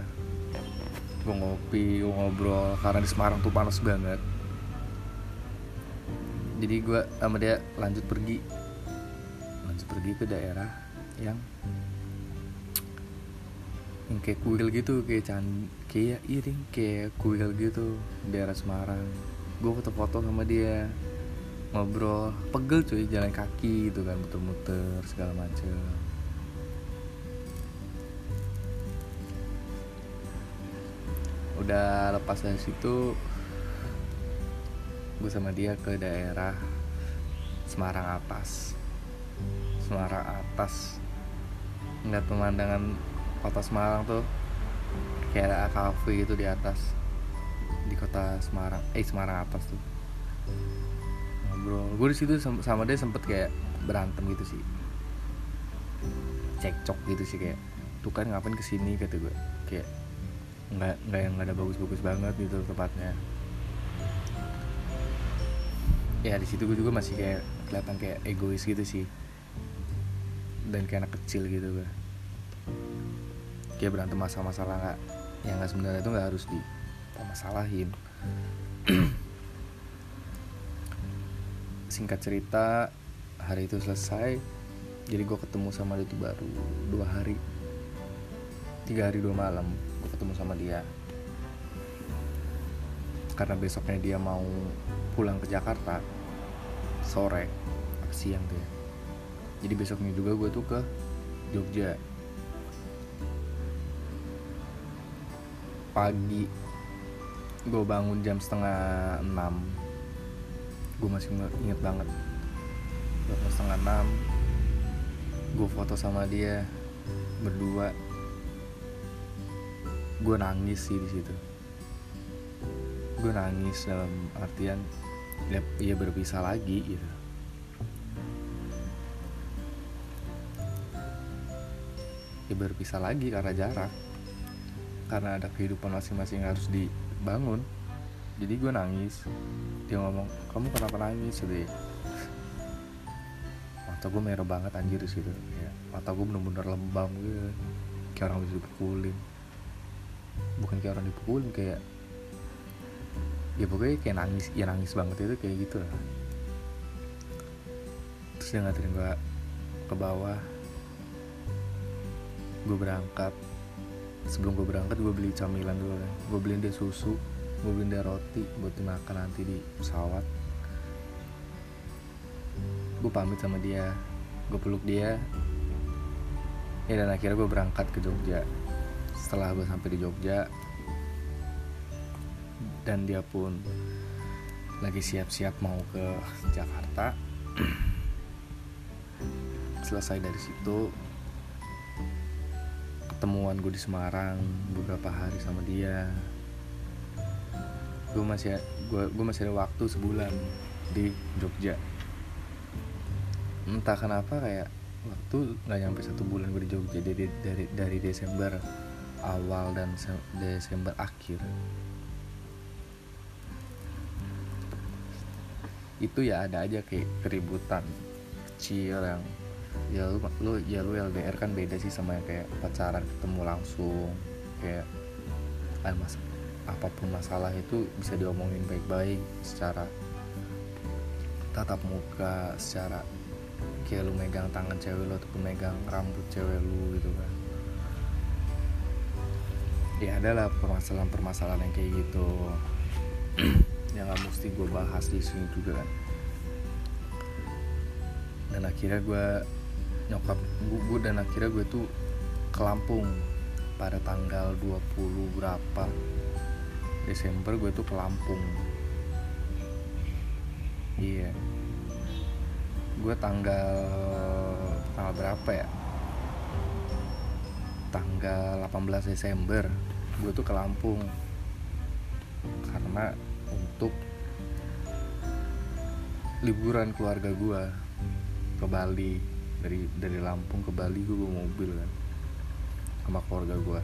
gue ngopi gue ngobrol karena di Semarang tuh panas banget. Jadi gue sama dia lanjut pergi. Lanjut pergi ke daerah yang yang kayak kuil gitu kayak can kayak iring kayak kuil gitu daerah Semarang. Gue foto-foto sama dia ngobrol pegel cuy jalan kaki gitu kan muter-muter segala macem. Udah lepas dari situ gue sama dia ke daerah Semarang atas. Semarang atas ngeliat pemandangan kota Semarang tuh kayak ada kafe gitu di atas di kota Semarang. Eh Semarang atas tuh. Ngobrol. Gue di situ sama, dia sempet kayak berantem gitu sih. Cekcok gitu sih kayak tuh kan ngapain ke sini kata gue kayak nggak nggak yang nggak ada bagus-bagus banget gitu tempatnya. Ya di situ gue juga masih kayak kelihatan kayak egois gitu sih dan kayak anak kecil gitu gue kayak berantem masalah-masalah nggak yang nggak sebenarnya itu nggak harus dipermasalahin. Singkat cerita hari itu selesai jadi gue ketemu sama dia itu baru dua hari. Tiga hari dua malam gue ketemu sama dia. Karena besoknya dia mau pulang ke Jakarta sore siang tuh ya jadi besoknya juga gue tuh ke Jogja. Pagi gue bangun jam setengah enam. Gue masih inget banget. Bangun setengah enam gue foto sama dia berdua. Gue nangis sih di situ. Gue nangis dalam artian ya, ya berpisah lagi gitu ya berpisah lagi karena jarak. Karena ada kehidupan masing-masing harus dibangun. Jadi gue nangis. Dia ngomong kamu kenapa nangis? Gitu ya. Mata gue merah banget anjir di situ. Ya mata gue bener-bener lembam gitu. Kayak orang dipukulin. Bukan kayak orang dipukulin kayak ya pokoknya kayak nangis ya nangis banget itu kayak gitu lah. Terus dia nganterin gue ke bawah gue berangkat. Sebelum gue berangkat gue beli camilan dulu kan. Gue beliin dia susu gue beliin dia roti buat dimakan nanti di pesawat. Gue pamit sama dia gue peluk dia. Ya dan akhirnya gue berangkat ke Jogja. Setelah gue sampai di Jogja dan dia pun lagi siap-siap mau ke Jakarta. Selesai dari situ ketemuan gue di Semarang beberapa hari sama dia. Gue masih gue gue masih ada waktu sebulan di Jogja. Entah kenapa kayak waktu nggak nyampe satu bulan gue di Jogja dari dari dari Desember awal dan Desember akhir. Itu ya ada aja kayak keributan kecil yang ya lu, lu ya lu LDR kan beda sih sama kayak pacaran ketemu langsung kayak ah, mas apa pun masalah itu bisa diomongin baik-baik secara tatap muka secara kayak lu megang tangan cewek lu ataupun megang rambut cewek lu gitu kan. Ya adalah permasalahan-permasalahan yang kayak gitu. Yang nggak mesti gue bahas di sini juga kan. Dan akhirnya gue nyokap gue dan akhirnya gue tuh ke Lampung pada tanggal 20 berapa Desember gue tuh ke Lampung. Iya. Yeah. gue tanggal tanggal berapa ya? Tanggal 18 Desember gue tuh ke Lampung. Karena untuk liburan keluarga gue ke Bali dari dari Lampung ke Bali gue bawa mobil kan. Sama keluarga gue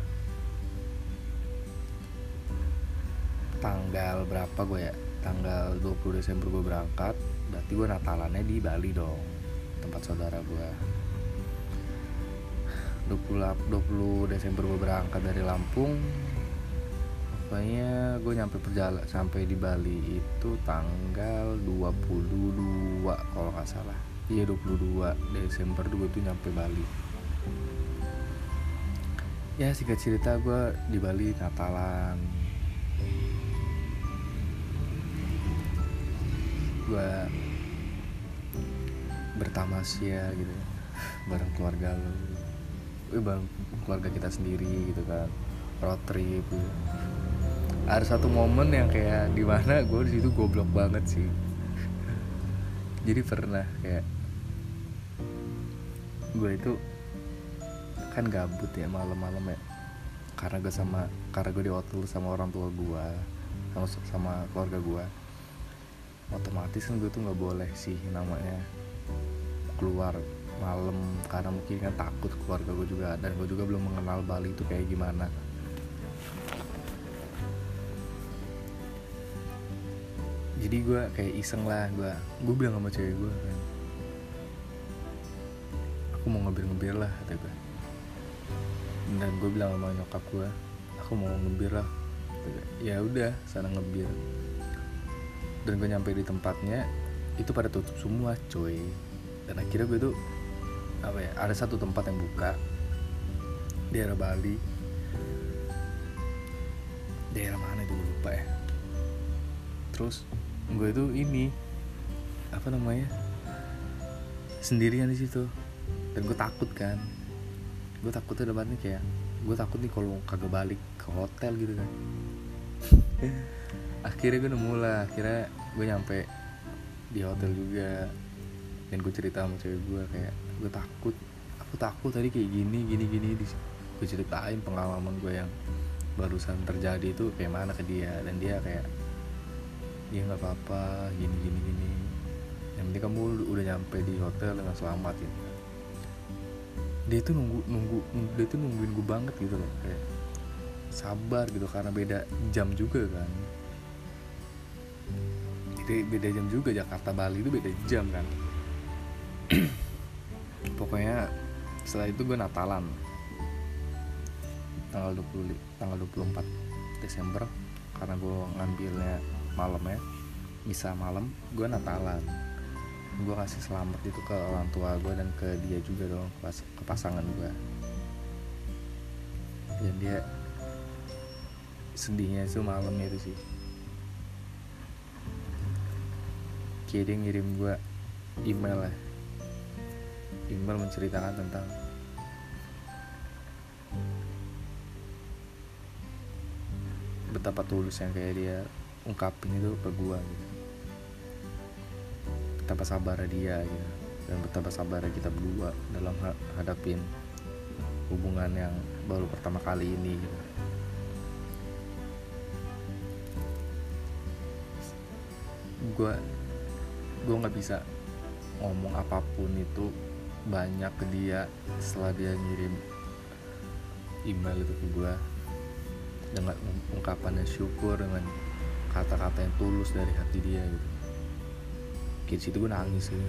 tanggal berapa gue ya? Tanggal 20 Desember gue berangkat berarti gue Natalannya di Bali dong tempat saudara gue 20, 20 Desember gue berangkat dari Lampung. Pokoknya gue nyampe perjalanan sampai di Bali itu tanggal 22 kalau nggak salah iya 22 Desember gue tuh nyampe Bali. Ya singkat cerita gue di Bali Natalan. Gue bertamasya gitu bareng keluarga lu. Eh, bareng keluarga kita sendiri gitu kan road trip. Gitu. ada satu momen yang kayak di mana gue di situ goblok banget sih. Jadi pernah kayak gue itu kan gabut ya malam-malam ya. Karena gue sama karena gue di hotel sama orang tua gue sama sama keluarga gue otomatis kan gue tuh nggak boleh sih namanya keluar malam. Karena mungkin kan takut keluarga gue juga dan gue juga belum mengenal Bali itu kayak gimana. Jadi gue kayak iseng lah gue gue bilang sama cewek gue kan aku mau ngebir-ngebir lah kata gue dan gue bilang sama nyokap gue aku mau ngebir lah ya udah sana ngebir. Dan gue nyampe di tempatnya itu pada tutup semua coy. Dan akhirnya gue tuh apa ya ada satu tempat yang buka di daerah Bali. Daerah mana itu gue lupa ya. Terus gue itu ini apa namanya sendirian di situ dan gue takut kan. Gue takutnya depannya kayak gue takut nih kalau kagak balik ke hotel gitu kan. Akhirnya gue nemu lah akhirnya gue nyampe di hotel juga. Dan gue cerita sama cewek gue kayak gue takut aku takut tadi kayak gini gini gini gue ceritain pengalaman gue yang barusan terjadi itu kayak mana ke dia. Dan dia kayak dia nggak apa-apa gini gini gini. Yang penting kamu udah nyampe di hotel dengan selamat gitu dia itu nunggu nunggu dia itu nungguin gue banget gitu loh kayak sabar gitu karena beda jam juga kan. Jadi beda jam juga Jakarta Bali itu beda jam kan. Pokoknya setelah itu gue Natalan. Tanggal 20 tanggal 24 Desember karena gue ngambilnya malam ya bisa malam gue Natalan gue kasih selamat itu ke orang tua gue dan ke dia juga dong ke pasangan gue dan dia sedihnya itu malamnya itu sih. Kayak dia ngirim gue email lah. Email menceritakan tentang betapa tulus yang kayak dia ungkapin itu ke gue gitu betapa sabar dia gitu dan betapa sabar kita berdua dalam hadapin hubungan yang baru pertama kali ini gue gue nggak bisa ngomong apa pun itu banyak ke dia setelah dia ngirim email itu ke gue dengan ungkapannya syukur dengan kata-kata yang tulus dari hati dia gitu kayak situ gue nangis gitu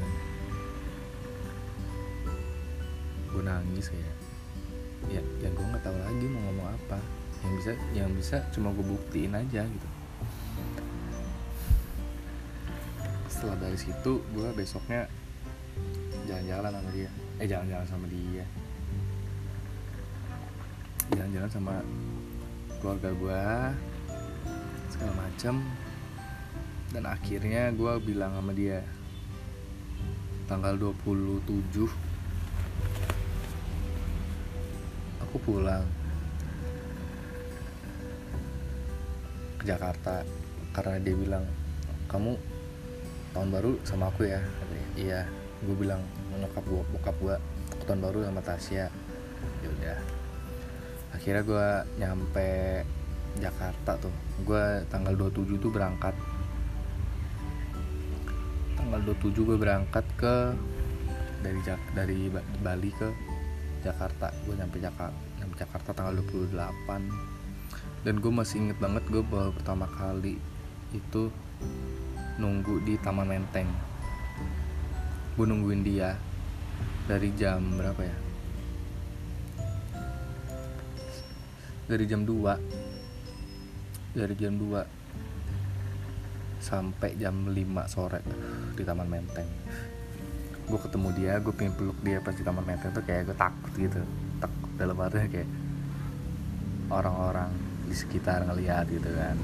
gue nangis kayak ya yang gue nggak tahu lagi mau ngomong apa. Yang bisa yang bisa cuma gue buktiin aja gitu. Setelah dari situ gue besoknya jalan-jalan sama dia. Eh jalan-jalan sama dia. Jalan-jalan sama keluarga gue segala macem dan akhirnya gue bilang sama dia tanggal 27 aku pulang ke Jakarta. Karena dia bilang kamu tahun baru sama aku ya? Iya. Gue bilang nyokap gue bokap gue tahun baru sama Tasya. Ya udah. Akhirnya gue nyampe Jakarta tuh. Gue tanggal 27 tuh berangkat tanggal 27 gue berangkat ke dari Jak dari Bali ke Jakarta. Gue nyampe Jakarta nyampe Jakarta tanggal 28 dan gue masih inget banget gue baru pertama kali itu nunggu di Taman Menteng. Gue nungguin dia dari jam berapa ya? Dari jam 2 dari jam 2 sampai jam 5 sore di Taman Menteng. Gue ketemu dia gue pengen peluk dia pas di Taman Menteng tuh kayak gue takut gitu. Takut dalam artinya kayak orang-orang di sekitar ngeliat gitu kan.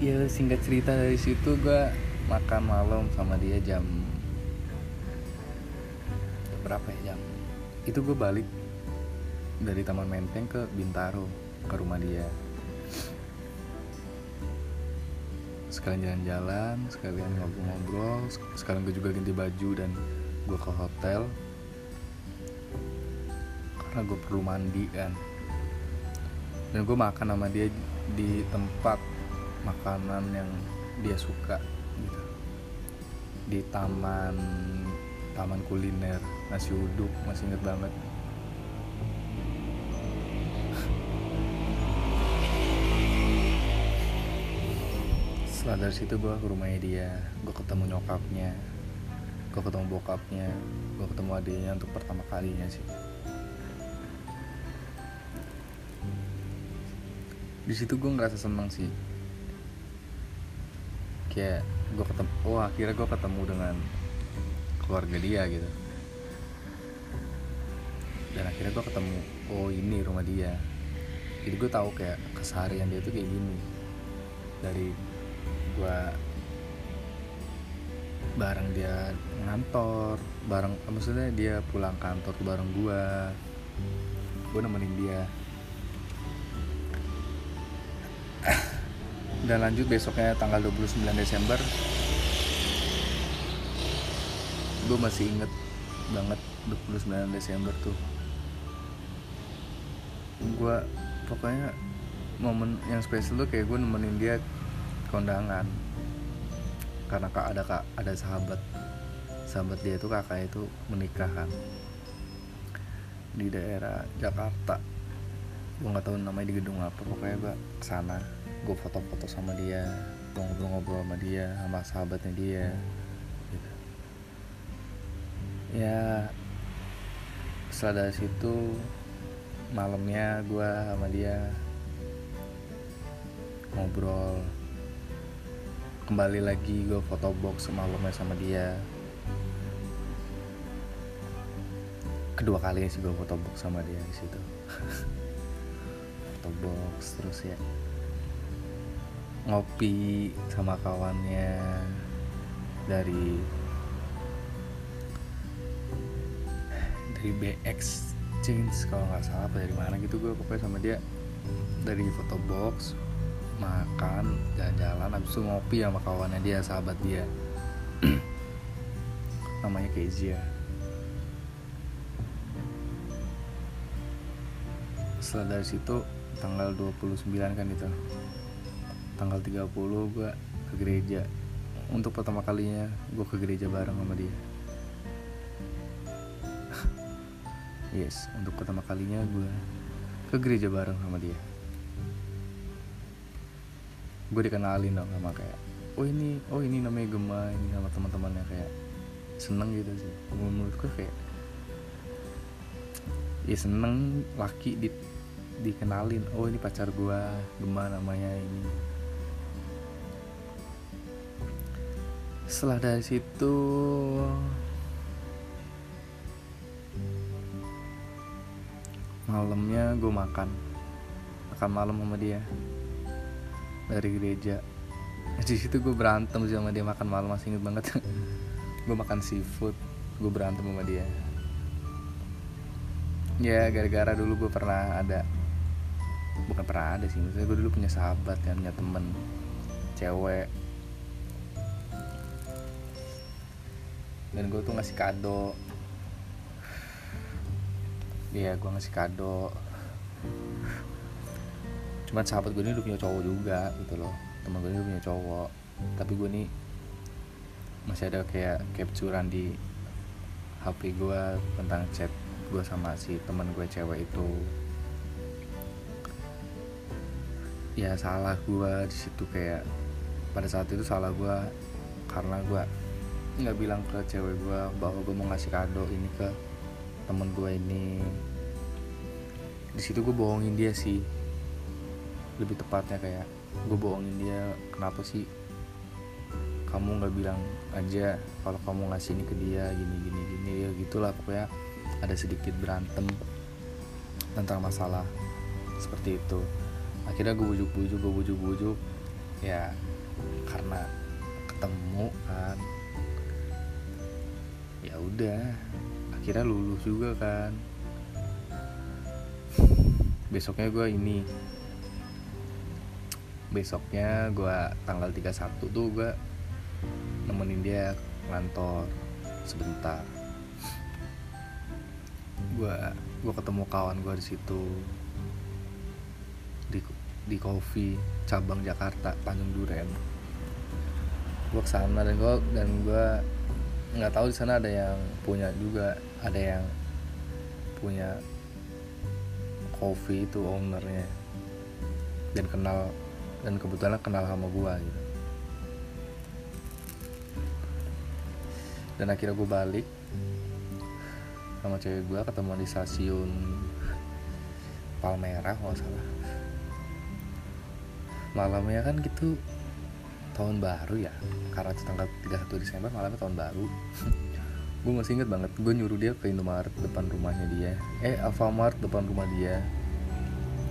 Ya singkat cerita dari situ gue makan malam sama dia jam berapa ya jam? Itu gue balik dari Taman Menteng ke Bintaro ke rumah dia. Sekalian jalan-jalan sekalian ngobrol-ngobrol sekalian gue juga ganti baju dan gue ke hotel. Karena gue perlu mandi kan. Dan gue makan sama dia di tempat makanan yang dia suka gitu. Di taman taman kuliner. Nasi uduk masih inget banget setelah dari situ gue ke rumahnya dia. Gue ketemu nyokapnya. Gue ketemu bokapnya. Gue ketemu adiknya untuk pertama kalinya sih. Di situ gue ngerasa seneng sih. Kayak gue ketemu oh akhirnya gue ketemu dengan keluarga dia gitu. Dan akhirnya gue ketemu oh ini rumah dia. Jadi gue tahu kayak keseharian dia tuh kayak gini. Dari gue bareng dia ngantor bareng maksudnya dia pulang kantor tuh bareng gue gue nemenin dia. Dan lanjut besoknya tanggal 29 Desember gue masih inget banget 29 Desember tuh. Gue pokoknya momen yang spesial tuh kayak gue nemenin dia kondangan. Karena kak ada kak ada sahabat sahabat dia itu kakak itu menikah kan. Di daerah Jakarta. Gue nggak tahu namanya di gedung apa pokoknya gue ke sana gue foto-foto sama dia gue ngobrol-ngobrol sama dia sama sahabatnya dia gitu. ya setelah dari situ malamnya gue sama dia ngobrol kembali lagi gue foto box semalamnya sama dia. Kedua kali sih gue foto box sama dia di situ. Foto box terus ya. Ngopi sama kawannya dari dari BX Change kalau nggak salah apa dari mana gitu gue pokoknya sama dia. Dari foto box makan jalan-jalan habis itu ngopi sama kawannya dia sahabat dia. Namanya Kezia setelah dari situ tanggal 29 kan itu. Tanggal 30 gue ke gereja. Untuk pertama kalinya gue ke gereja bareng sama dia. Yes untuk pertama kalinya gue ke gereja bareng sama dia gue dikenalin dong sama kayak oh ini oh ini namanya Gema ini nama teman-temannya kayak seneng gitu sih. Menurut gue kayak ya seneng laki di dikenalin oh ini pacar gue gimana namanya ini. Setelah dari situ malamnya gue makan makan malam sama dia dari gereja. Di situ gue berantem sama dia makan malam masih inget banget. Gue makan seafood gue berantem sama dia. Ya gara-gara dulu gue pernah ada bukan pernah ada sih maksudnya gue dulu punya sahabat yang punya temen cewek. Dan gue tuh ngasih kado. Iya gue ngasih kado Cuman sahabat gue ini udah punya cowok juga gitu loh. Temen gue ini udah punya cowok. Tapi gue nih Masih ada kayak capturean di HP gue Tentang chat gue sama si temen gue cewek itu. Ya salah gue di situ kayak Pada saat itu salah gue Karena gue nggak bilang ke cewek gue bahwa gue mau ngasih kado ini ke temen gue ini. Di situ gue bohongin dia sih lebih tepatnya kayak gue bohongin dia kenapa sih kamu nggak bilang aja kalau kamu ngasih ini ke dia gini gini gini ya gitulah pokoknya ada sedikit berantem tentang masalah seperti itu. Akhirnya gue bujuk-bujuk gue bujuk-bujuk ya karena ketemu kan. Ya udah akhirnya lulus juga kan. Besoknya gue ini besoknya gue tanggal 31 tuh gue nemenin dia ngantor sebentar. Gue gue ketemu kawan gue di situ. Di di coffee cabang Jakarta Tanjung Duren. Gue ke sana dan gue dan gue nggak tahu di sana ada yang punya juga ada yang punya coffee itu ownernya. Dan kenal dan kebetulan kenal sama gua gitu. Dan akhirnya gue balik sama cewek gue ketemu di stasiun Palmerah kalau salah. Malamnya kan gitu tahun baru ya karena itu tanggal 31 Desember malamnya tahun baru. Gue masih inget banget gue nyuruh dia ke Indomaret depan rumahnya dia. Eh Alfamart depan rumah dia.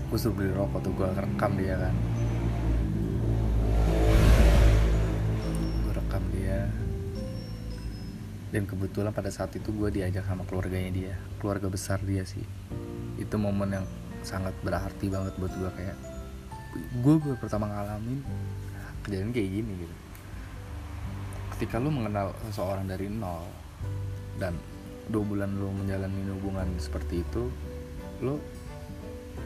Gue suruh beli rokok tuh gue rekam dia kan dan kebetulan pada saat itu gue diajak sama keluarganya dia. Keluarga besar dia sih. Itu momen yang sangat berarti banget buat gue kayak gue gue pertama ngalamin kejadian kayak gini gitu. Ketika lu mengenal seseorang dari nol dan dua bulan lu menjalani hubungan seperti itu lu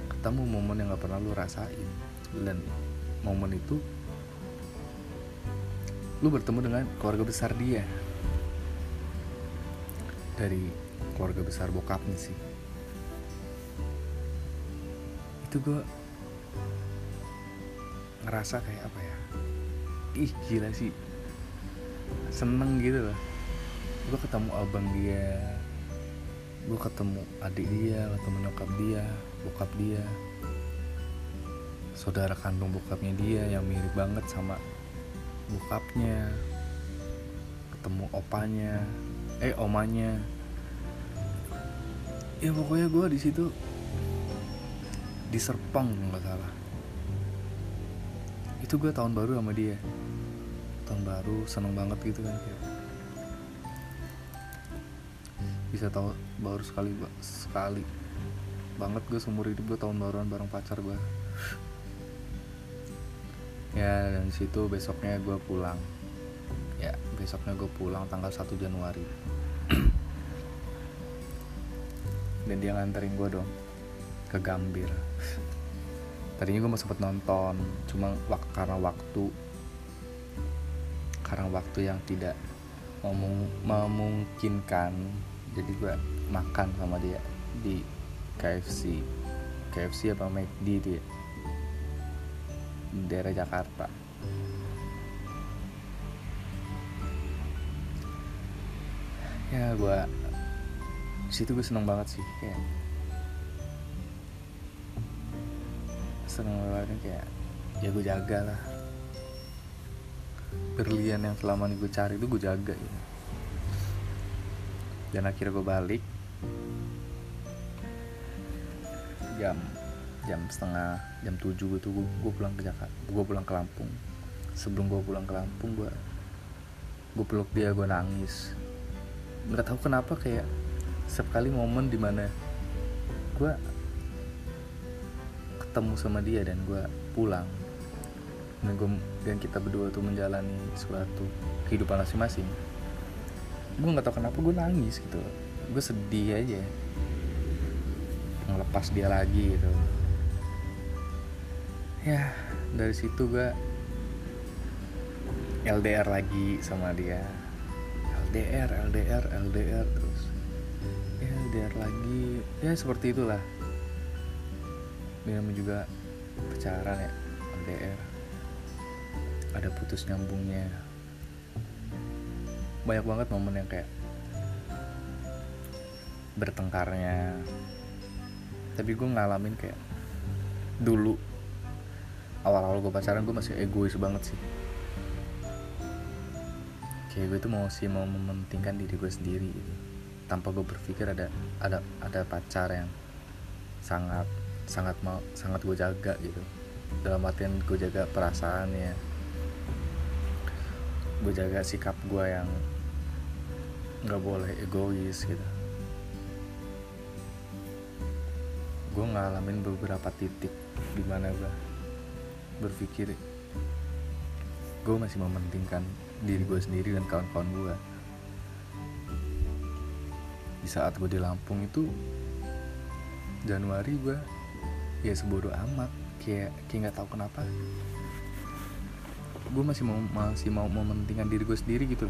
ketemu momen yang gak pernah lu rasain. Dan momen itu lu bertemu dengan keluarga besar dia dari keluarga besar bokapnya sih. Itu gue ngerasa kayak apa ya? Ih gila sih. Seneng gitu loh. Gue ketemu abang dia gue ketemu adik dia ketemu nyokap dia bokap dia saudara kandung bokapnya dia yang mirip banget sama bokapnya ketemu opanya eh omanya. Ya pokoknya gue di situ di Serpong nggak salah. Itu gue tahun baru sama dia. Tahun baru seneng banget gitu kan kayak. Bisa tahu baru sekali sekali banget gue seumur hidup gue tahun baruan bareng pacar gue ya dan situ besoknya gue pulang ya besoknya gue pulang tanggal 1 Januari. Dan dia nganterin gue dong ke Gambir. Tadinya gue mau sempet nonton cuma wak karena waktu. Karena waktu yang tidak memung memungkinkan. Jadi gue makan sama dia di KFC KFC apa McD dia di daerah Jakarta ya gue situ gue seneng banget sih kayak seneng banget kayak ya gue jaga lah. Berlian yang selama ini gue cari itu gue jaga ya. dan akhirnya gue balik. Jam jam setengah jam tujuh gitu gue, gue pulang ke Jakarta gue pulang ke Lampung. Sebelum gue pulang ke Lampung gue gue peluk dia gue nangis nggak tahu kenapa kayak setiap kali momen di mana gue ketemu sama dia dan gue pulang dan gue dan kita berdua tuh menjalani suatu kehidupan masing-masing gue nggak tahu kenapa gue nangis gitu. Gue sedih aja. Ngelepas dia lagi gitu. Ya dari situ gue LDR lagi sama dia LDR LDR LDR terus. Ya LDR lagi. Ya seperti itulah. Namanya juga pacaran ya LDR ada putus nyambungnya. Banyak banget momen yang kayak bertengkarnya. Tapi gue ngalamin kayak dulu awal-awal gue pacaran gue masih egois banget sih kayak gue tuh mau sih mau mementingkan diri gue sendiri gitu. Tanpa gue berpikir ada ada ada pacar yang sangat sangat mau sangat gue jaga gitu. Dalam artian gue jaga perasaannya gue jaga sikap gue yang nggak boleh egois gitu. Gue ngalamin beberapa titik di mana gue berpikir gue masih mementingkan diri gue sendiri dan kawan-kawan gue di saat gue di Lampung itu Januari gue ya sebodoh amat. Kayak kayak nggak tahu kenapa. Gue masih mau masih mau mementingkan diri gue sendiri gitu.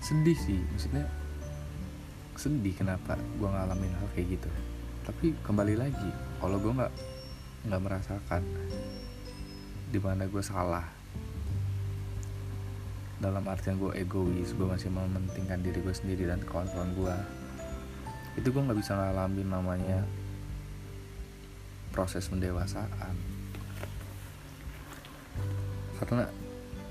Sedih sih maksudnya sedih kenapa gue ngalamin hal kayak gitu. Tapi kembali lagi kalau gue nggak nggak merasakan di mana gue salah. Dalam artian gue egois gue masih mementingkan diri gue sendiri dan kawan-kawan gue itu gue nggak bisa ngalamin namanya proses pendewasaan. Karena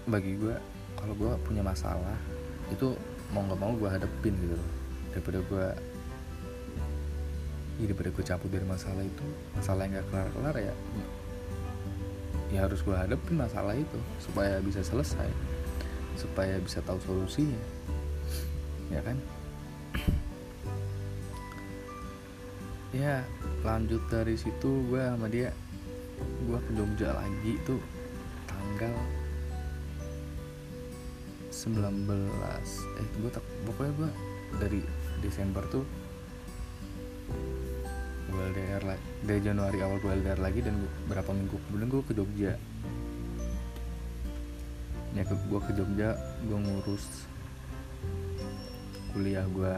bagi gue kalau gue punya masalah itu mau nggak mau gue hadepin gitu loh. Daripada gue ya daripada gue cabut dari masalah itu masalah yang gak kelar-kelar ya ya harus gue hadapin masalah itu supaya bisa selesai supaya bisa tahu solusinya. Ya kan? Ya lanjut dari situ gue sama dia gue ke Jogja lagi tuh tanggal 19 eh gue tak pokoknya gue dari Desember tuh gue LDR lagi dari Januari awal gue LDR lagi dan gua, berapa minggu kemudian gue ke Jogja. Ya ke gue ke Jogja gue ngurus kuliah gue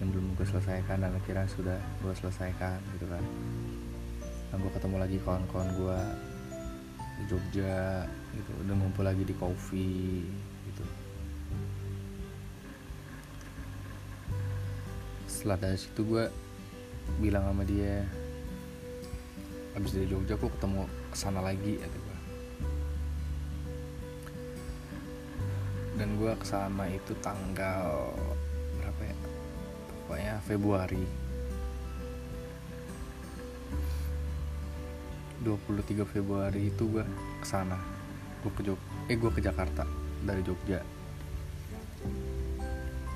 yang belum gue selesaikan dan akhirnya sudah gue selesaikan gitu kan. Dan gue ketemu lagi kawan-kawan gue di Jogja gitu. Udah ngumpul lagi di coffee gitu. Setelah dari situ gue bilang sama dia abis dari Jogja aku ketemu ke sana lagi ya gue dan gue ke sana itu tanggal berapa ya? Pokoknya Februari. 23 Februari itu gue ke sana. Gue ke Jog eh gue ke Jakarta dari Jogja.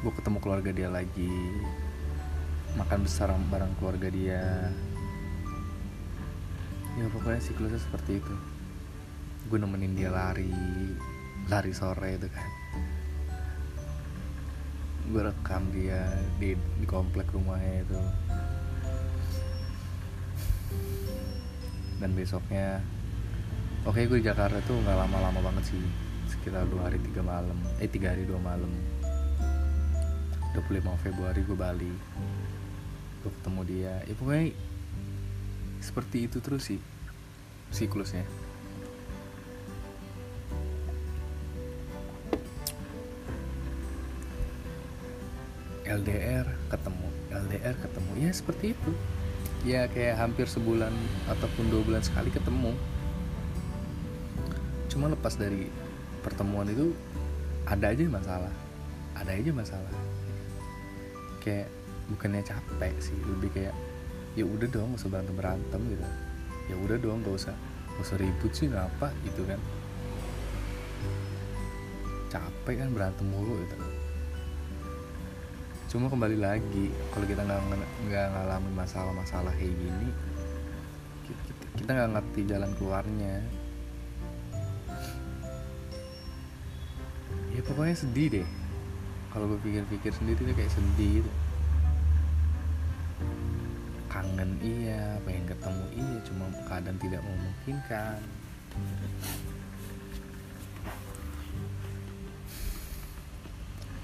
Gue ketemu keluarga dia lagi makan besar bareng keluarga dia. Ya pokoknya siklusnya seperti itu. Gue nemenin dia lari lari sore itu kan. Gue rekam dia di, di komplek rumahnya itu. Dan besoknya oke gue di Jakarta tuh nggak lama-lama banget sih. Sekitar dua hari tiga malam. Eh tiga hari dua malam. 25 Februari gue Bali gue ketemu dia. Ya pokoknya seperti itu terus sih siklusnya. LDR ketemu LDR ketemu. Ya seperti itu. Ya kayak hampir sebulan ataupun dua bulan sekali ketemu. Cuma lepas dari pertemuan itu ada aja masalah. Ada aja masalah. Kayak bukannya capek sih lebih kayak ya udah dong gak usah berantem berantem gitu. Ya udah dong gak usah gak usah ribut sih ngapa gitu kan. Capek kan berantem mulu gitu. Cuma kembali lagi kalau kita nggak nggak ngalamin masalah-masalah kayak gini kita nggak ngerti jalan keluarnya. Ya pokoknya sedih deh. Kalau gue pikir-pikir sendiri tuh kayak sedih gitu kangen iya pengen ketemu iya cuma keadaan tidak memungkinkan.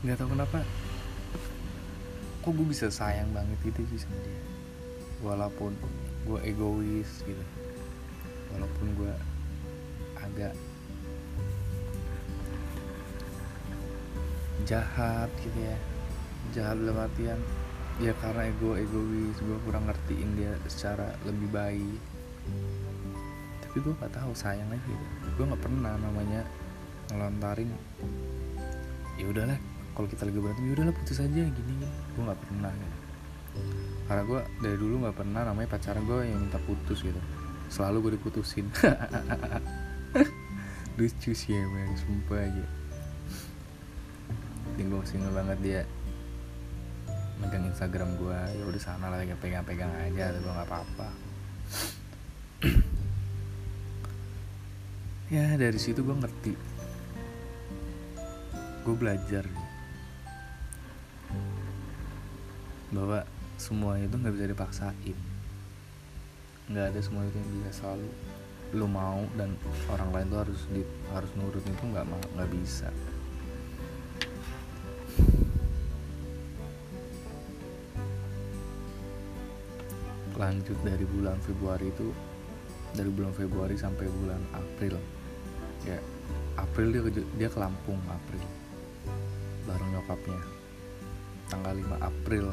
Nggak tahu kenapa. Kok gue bisa sayang banget gitu sih sama dia? Walaupun gue egois gitu. Walaupun gue agak jahat gitu ya. Jahat dalam artian ya karena ego egois gue kurang ngertiin dia secara lebih baik. Tapi gue gak tahu sayang aja gitu. Gue nggak pernah namanya ngelontarin ya udahlah kalau kita lagi berantem ya udahlah putus aja gini gue nggak pernah gitu. karena gue dari dulu nggak pernah namanya pacaran gue yang minta putus gitu. Selalu gue diputusin. Lucu sih emang sumpah aja. Gue masih banget dia megang Instagram gue ya udah sana lah pegang-pegang aja gue nggak apa-apa. Ya dari situ gue ngerti. Gue belajar. Bahwa semua itu nggak bisa dipaksain. Nggak ada semua itu yang bisa selalu lu mau dan orang lain tuh harus di, harus nurut itu nggak nggak bisa lanjut dari bulan Februari itu dari bulan Februari sampai bulan April. Ya April dia ke, dia ke Lampung April. Bareng nyokapnya. Tanggal 5 April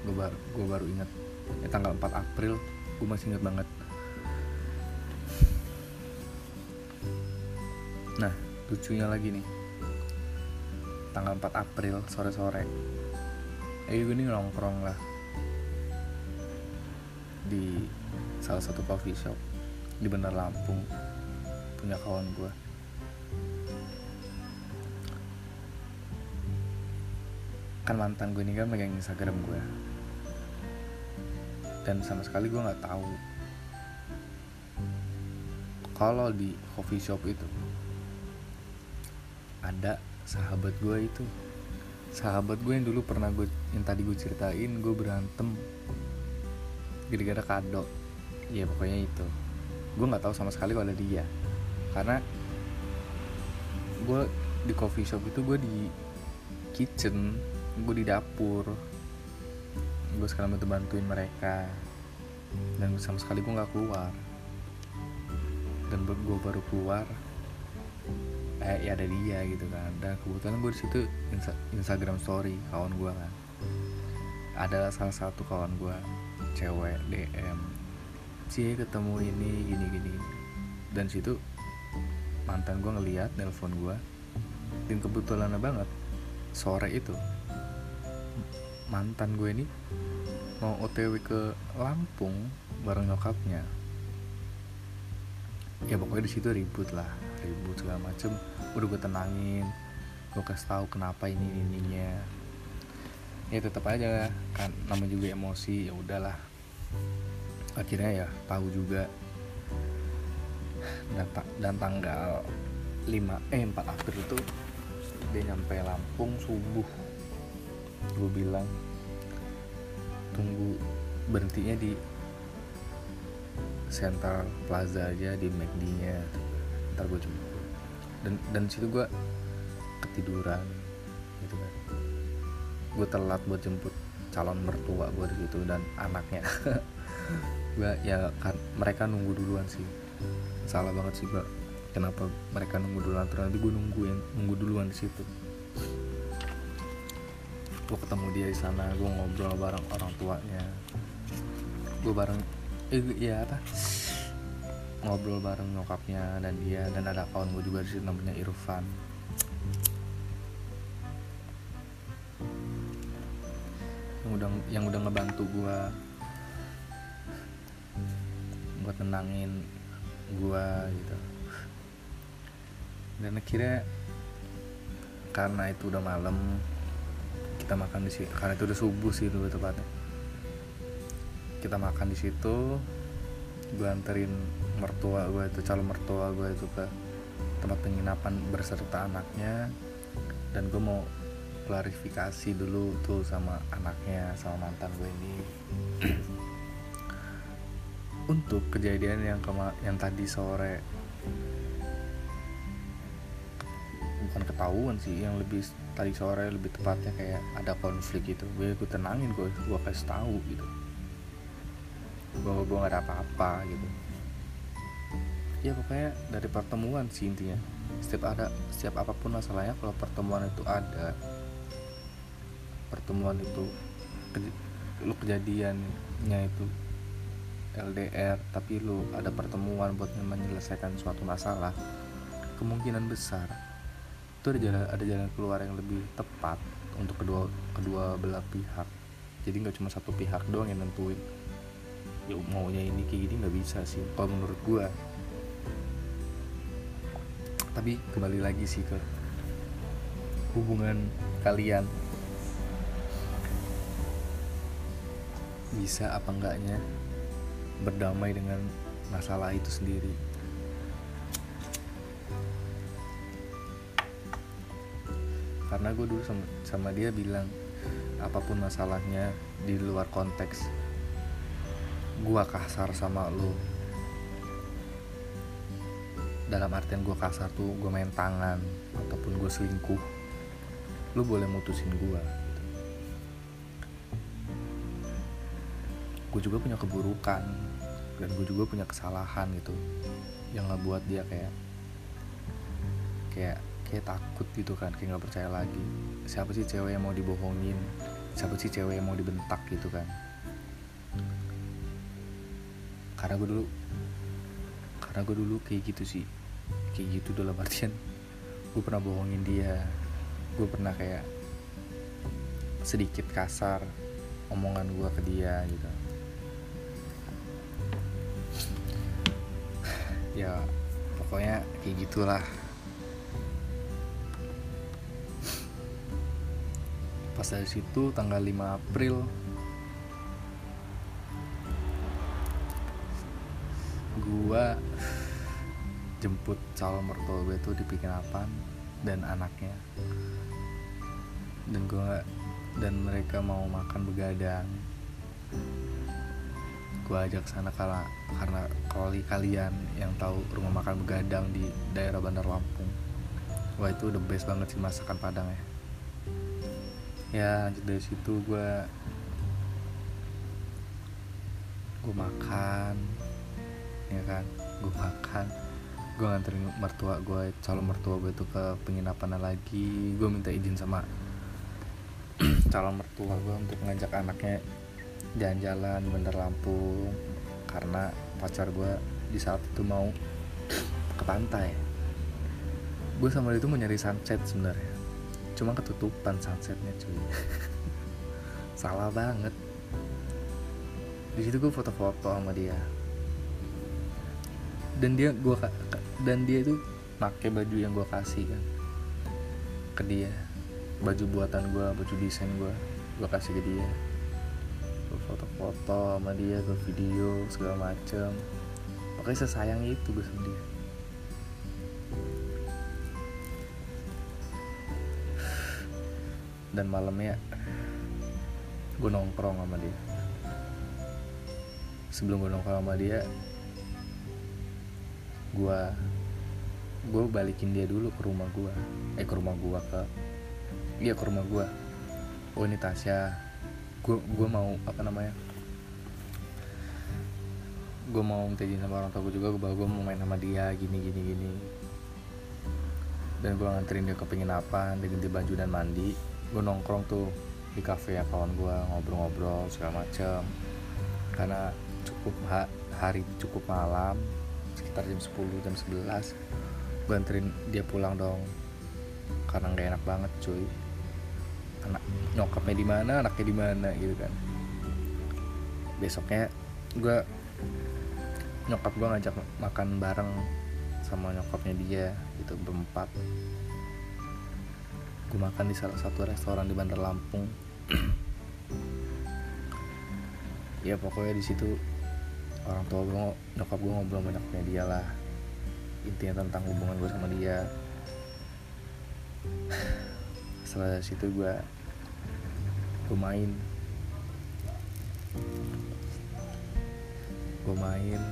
gue baru gue baru inget ya tanggal 4 April gue masih inget banget. Nah lucunya lagi nih. Tanggal 4 April sore-sore. Eh gue nih nongkrong lah di salah satu coffee shop di Bandar Lampung. Punya kawan gue kan mantan gue ini kan megang Instagram gue dan sama sekali gue nggak tahu kalau di coffee shop itu ada sahabat gue itu. Sahabat gue yang dulu pernah gue yang tadi gue ceritain gue berantem gara-gara kado. Ya pokoknya itu. Gue nggak tahu sama sekali kalau ada dia. Karena gue di coffee shop itu gue di kitchen gue di dapur. Gue sekarang bantu bantuin mereka. Dan sama sekali gue nggak keluar. Dan gue baru keluar eh ya ada dia gitu kan. Dan kebetulan gue di situ Instagram story kawan gue kan. Ada salah satu kawan gue cewek DM cie ketemu ini gini gini dan situ mantan gue ngeliat nelpon gue dan kebetulan banget sore itu mantan gue ini mau otw ke Lampung bareng nyokapnya. Ya pokoknya di situ ribut lah ribut segala macem. Udah gue tenangin gue kasih tahu kenapa ini ininya ya tetap aja kan namanya juga emosi ya udahlah. Akhirnya ya tahu juga. Dan, dan tanggal 5 eh 4 April itu dia nyampe Lampung subuh. Gue bilang tunggu berhentinya di Central Plaza aja di McD nya ntar gue jemput dan dan situ gue ketiduran gitu kan gue telat buat jemput calon mertua gue di situ dan anaknya. Gue ya kan mereka nunggu duluan sih. Salah banget sih gue kenapa mereka nunggu duluan. Terus nanti gue nungguin nunggu duluan di situ. Gue ketemu dia di sana gue ngobrol bareng orang tuanya. Gue bareng eh ya apa? Ngobrol bareng nyokapnya dan dia. Dan ada kawan gue juga di situ namanya Irfan yang udah ngebantu gue buat tenangin gue gitu. Dan akhirnya karena itu udah malam kita makan di situ karena itu udah subuh sih dulu tepatnya. Kita makan di situ gue anterin mertua gue itu calon mertua gue itu ke tempat penginapan berserta anaknya dan gue mau klarifikasi dulu tuh sama anaknya sama mantan gue ini. Untuk kejadian yang kema yang tadi sore bukan ketahuan sih yang lebih tadi sore lebih tepatnya kayak ada konflik gitu. Gue gue tenangin gue gue kasih tahu gitu. Bahwa gue gak ada apa-apa gitu. Ya pokoknya dari pertemuan sih intinya. Setiap ada setiap apa pun masalahnya kalau pertemuan itu ada pertemuan itu lu kejadiannya itu LDR tapi lu ada pertemuan buat menyelesaikan suatu masalah kemungkinan besar itu ada jalan ada jalan keluar yang lebih tepat untuk kedua kedua belah pihak. Jadi nggak cuma satu pihak doang yang nentuin ya maunya ini kayak gini nggak bisa sih kalau menurut gua. Tapi kembali lagi sih ke hubungan kalian bisa apa enggaknya berdamai dengan masalah itu sendiri. Karena gue dulu sama, sama dia bilang apa pun masalahnya di luar konteks gue kasar sama lo dalam artian gue kasar tuh gue main tangan ataupun gue selingkuh lu boleh mutusin gue gue juga punya keburukan dan gue juga punya kesalahan gitu yang nggak buat dia kayak kayak kayak takut gitu kan kayak nggak percaya lagi. Siapa sih cewek yang mau dibohongin? Siapa sih cewek yang mau dibentak gitu kan? Karena gue dulu karena gue dulu kayak gitu sih. Kayak gitu dalam artian gue pernah bohongin dia. Gue pernah kayak sedikit kasar omongan gue ke dia gitu ya pokoknya kayak gitulah. Pas dari situ tanggal 5 April. Gua jemput calon mertua gue tuh di penginapan dan anaknya. Dan gua dan mereka mau makan begadang gue ajak sana karena karena kalau kalian yang tahu rumah makan begadang di daerah Bandar Lampung wah itu the best banget sih masakan Padang ya ya lanjut dari situ gue gue makan ya kan? Gue makan gue nganterin mertua gue calon mertua gue tuh ke penginapan lagi. Gue minta izin sama calon mertua gue untuk ngajak anaknya jalan-jalan Bandar Lampung karena pacar gue di saat itu mau ke pantai. Gue sama dia itu mau nyari sunset sebenarnya. Cuma ketutupan sunsetnya cuy. Salah banget. Di situ gue foto-foto sama dia. Dan dia gue dan dia itu pakai baju yang gue kasih kan ke dia. Baju buatan gue baju desain gue gue kasih ke dia foto-foto sama dia gue video segala macem. Pokoknya sesayang itu gue dia dan malamnya gue nongkrong sama dia. Sebelum gue nongkrong sama dia gue gue balikin dia dulu ke rumah gue eh ke rumah gue ke iya ke rumah gue oh ini Tasya gue gue mau apa namanya gue mau minta izin sama orang tua gue juga bahwa gue mau main sama dia gini gini gini. Dan gue nganterin dia ke penginapan dia ganti baju dan mandi. Gue nongkrong tuh di kafe ya kawan gue ngobrol-ngobrol segala macem. Karena cukup ha hari cukup malam sekitar jam 10 jam 11 gue anterin dia pulang dong. Karena nggak enak banget cuy anak nyokapnya di mana anaknya di mana gitu kan. Besoknya gue nyokap gue ngajak makan bareng sama nyokapnya dia gitu berempat. Gue makan di salah satu restoran di Bandar Lampung. Ya pokoknya di situ orang tua gue nyokap gue ngobrol banyaknya dia lah. Intinya tentang hubungan gue sama dia setelah situ gue gue main gue main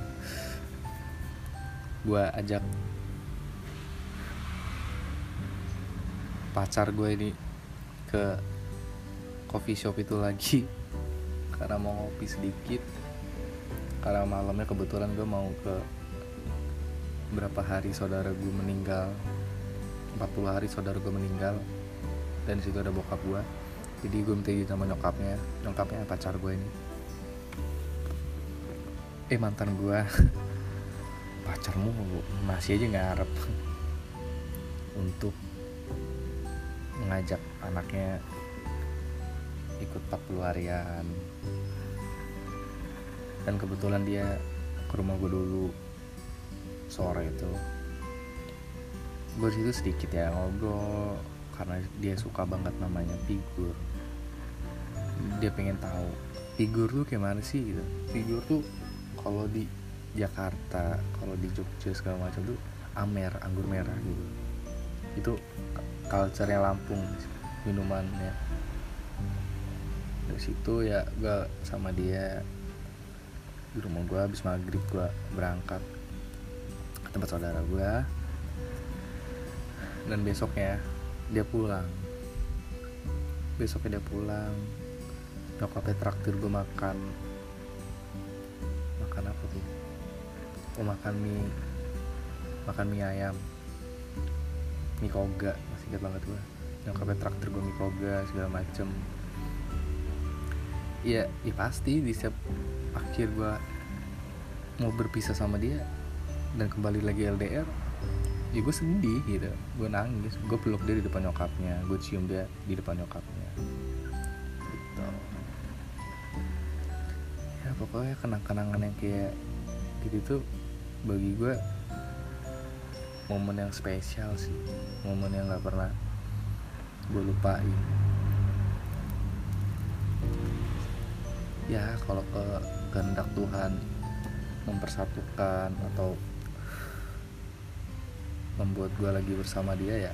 gue ajak pacar gue ini ke coffee shop itu lagi. Karena mau ngopi sedikit. Karena malamnya kebetulan gue mau ke berapa hari saudara gue meninggal. 40 hari saudara gue meninggal dan di situ ada bokap gue jadi gue minta izin sama nyokapnya. Nyokapnya pacar gue ini. Eh mantan gue pacarmu masih aja ngarep untuk mengajak anaknya ikut 40 harian dan kebetulan dia ke rumah gue dulu sore itu. Gue situ sedikit ya ngobrol karena dia suka banget namanya figur. Dia pengen tahu figur tuh kayak mana sih? gitu. Figur tuh kalau di Jakarta kalau di Jogja segala macam tuh amer anggur merah gitu. Itu culture Lampung minumannya. Dari situ ya gue sama dia di rumah gue habis maghrib gue berangkat ke tempat saudara gue dan besoknya dia pulang. Besoknya dia pulang nyokapnya traktir gue makan. Makan apa tuh? Oh makan mie. Makan mie ayam. Mie koga masih ingat banget gue nyokapnya traktir gue mie koga segala macem. Ya, ya pasti di setiap akhir gue mau berpisah sama dia dan kembali lagi LDR ya gue sedih gitu. Gue nangis. Gue peluk dia di depan nyokapnya. Gue cium dia di depan nyokapnya. Gitu. Ya pokoknya kenang-kenangan yang kayak gitu tuh bagi gue momen yang spesial sih. Momen yang gak pernah gue lupain. Ya kalau ke kehendak Tuhan mempersatukan atau membuat gue lagi bersama dia ya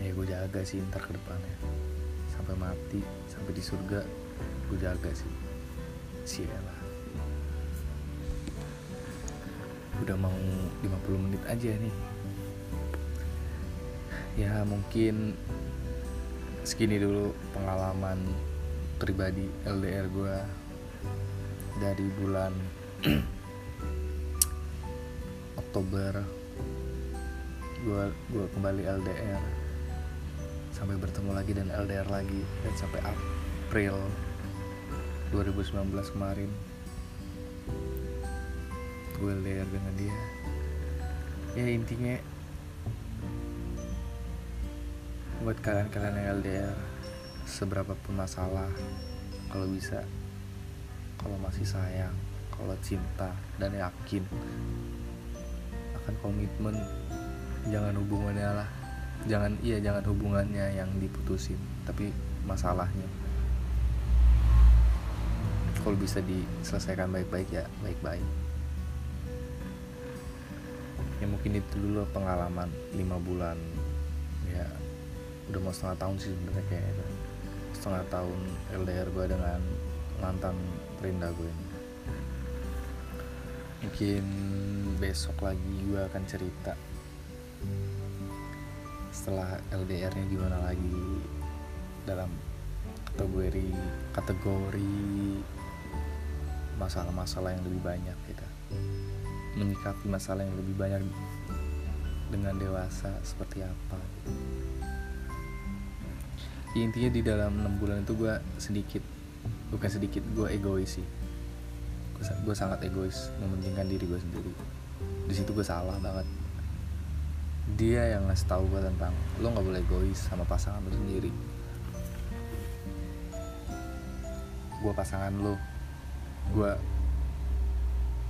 ya gue jaga sih ntar ke depannya. Sampai mati sampai di surga gue jaga sih. Lah. Udah mau 50 menit aja nih. Ya mungkin segini dulu pengalaman pribadi LDR gue dari bulan Oktober gue gue kembali LDR sampai bertemu lagi dan LDR lagi dan sampai April 2019 kemarin. Gue LDR dengan dia. Ya intinya buat kalian-kalian yang LDR seberapa pun masalah kalau bisa kalau masih sayang kalau cinta dan yakin akan komitmen. Jangan hubungannya lah. Jangan iya jangan hubungannya yang diputusin tapi masalahnya. Kalau bisa diselesaikan baik-baik ya baik-baik. Ya mungkin itu dulu pengalaman lima bulan. Ya udah mau setengah tahun sih sebenarnya kayak setengah tahun LDR gue dengan mantan perindah gue ini. Mungkin besok lagi gue akan cerita. Setelah LDR nya gimana lagi dalam kategori kategori masalah-masalah yang lebih banyak gitu menyikapi masalah yang lebih banyak dengan dewasa seperti apa. Ya, intinya di dalam enam bulan itu gue sedikit bukan sedikit gue egois sih. Gue sangat egois mementingkan diri gue sendiri di situ gue salah banget. Dia yang ngasih tahu gue tentang lo nggak boleh egois sama pasangan lo sendiri. Gue pasangan lo. Gue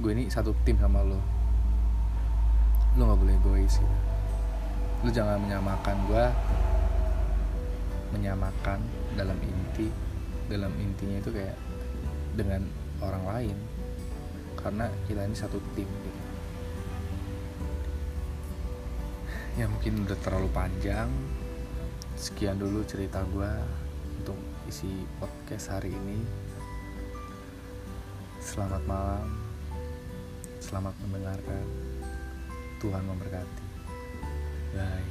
gue ini satu tim sama lo. Lo nggak boleh egois gitu. lo jangan menyamakan gue menyamakan dalam inti dalam intinya itu kayak dengan orang lain. Karena kita ini satu tim gitu ya mungkin udah terlalu panjang. Sekian dulu cerita gue untuk isi podcast hari ini. Selamat malam. Selamat mendengarkan. Tuhan memberkati. Bye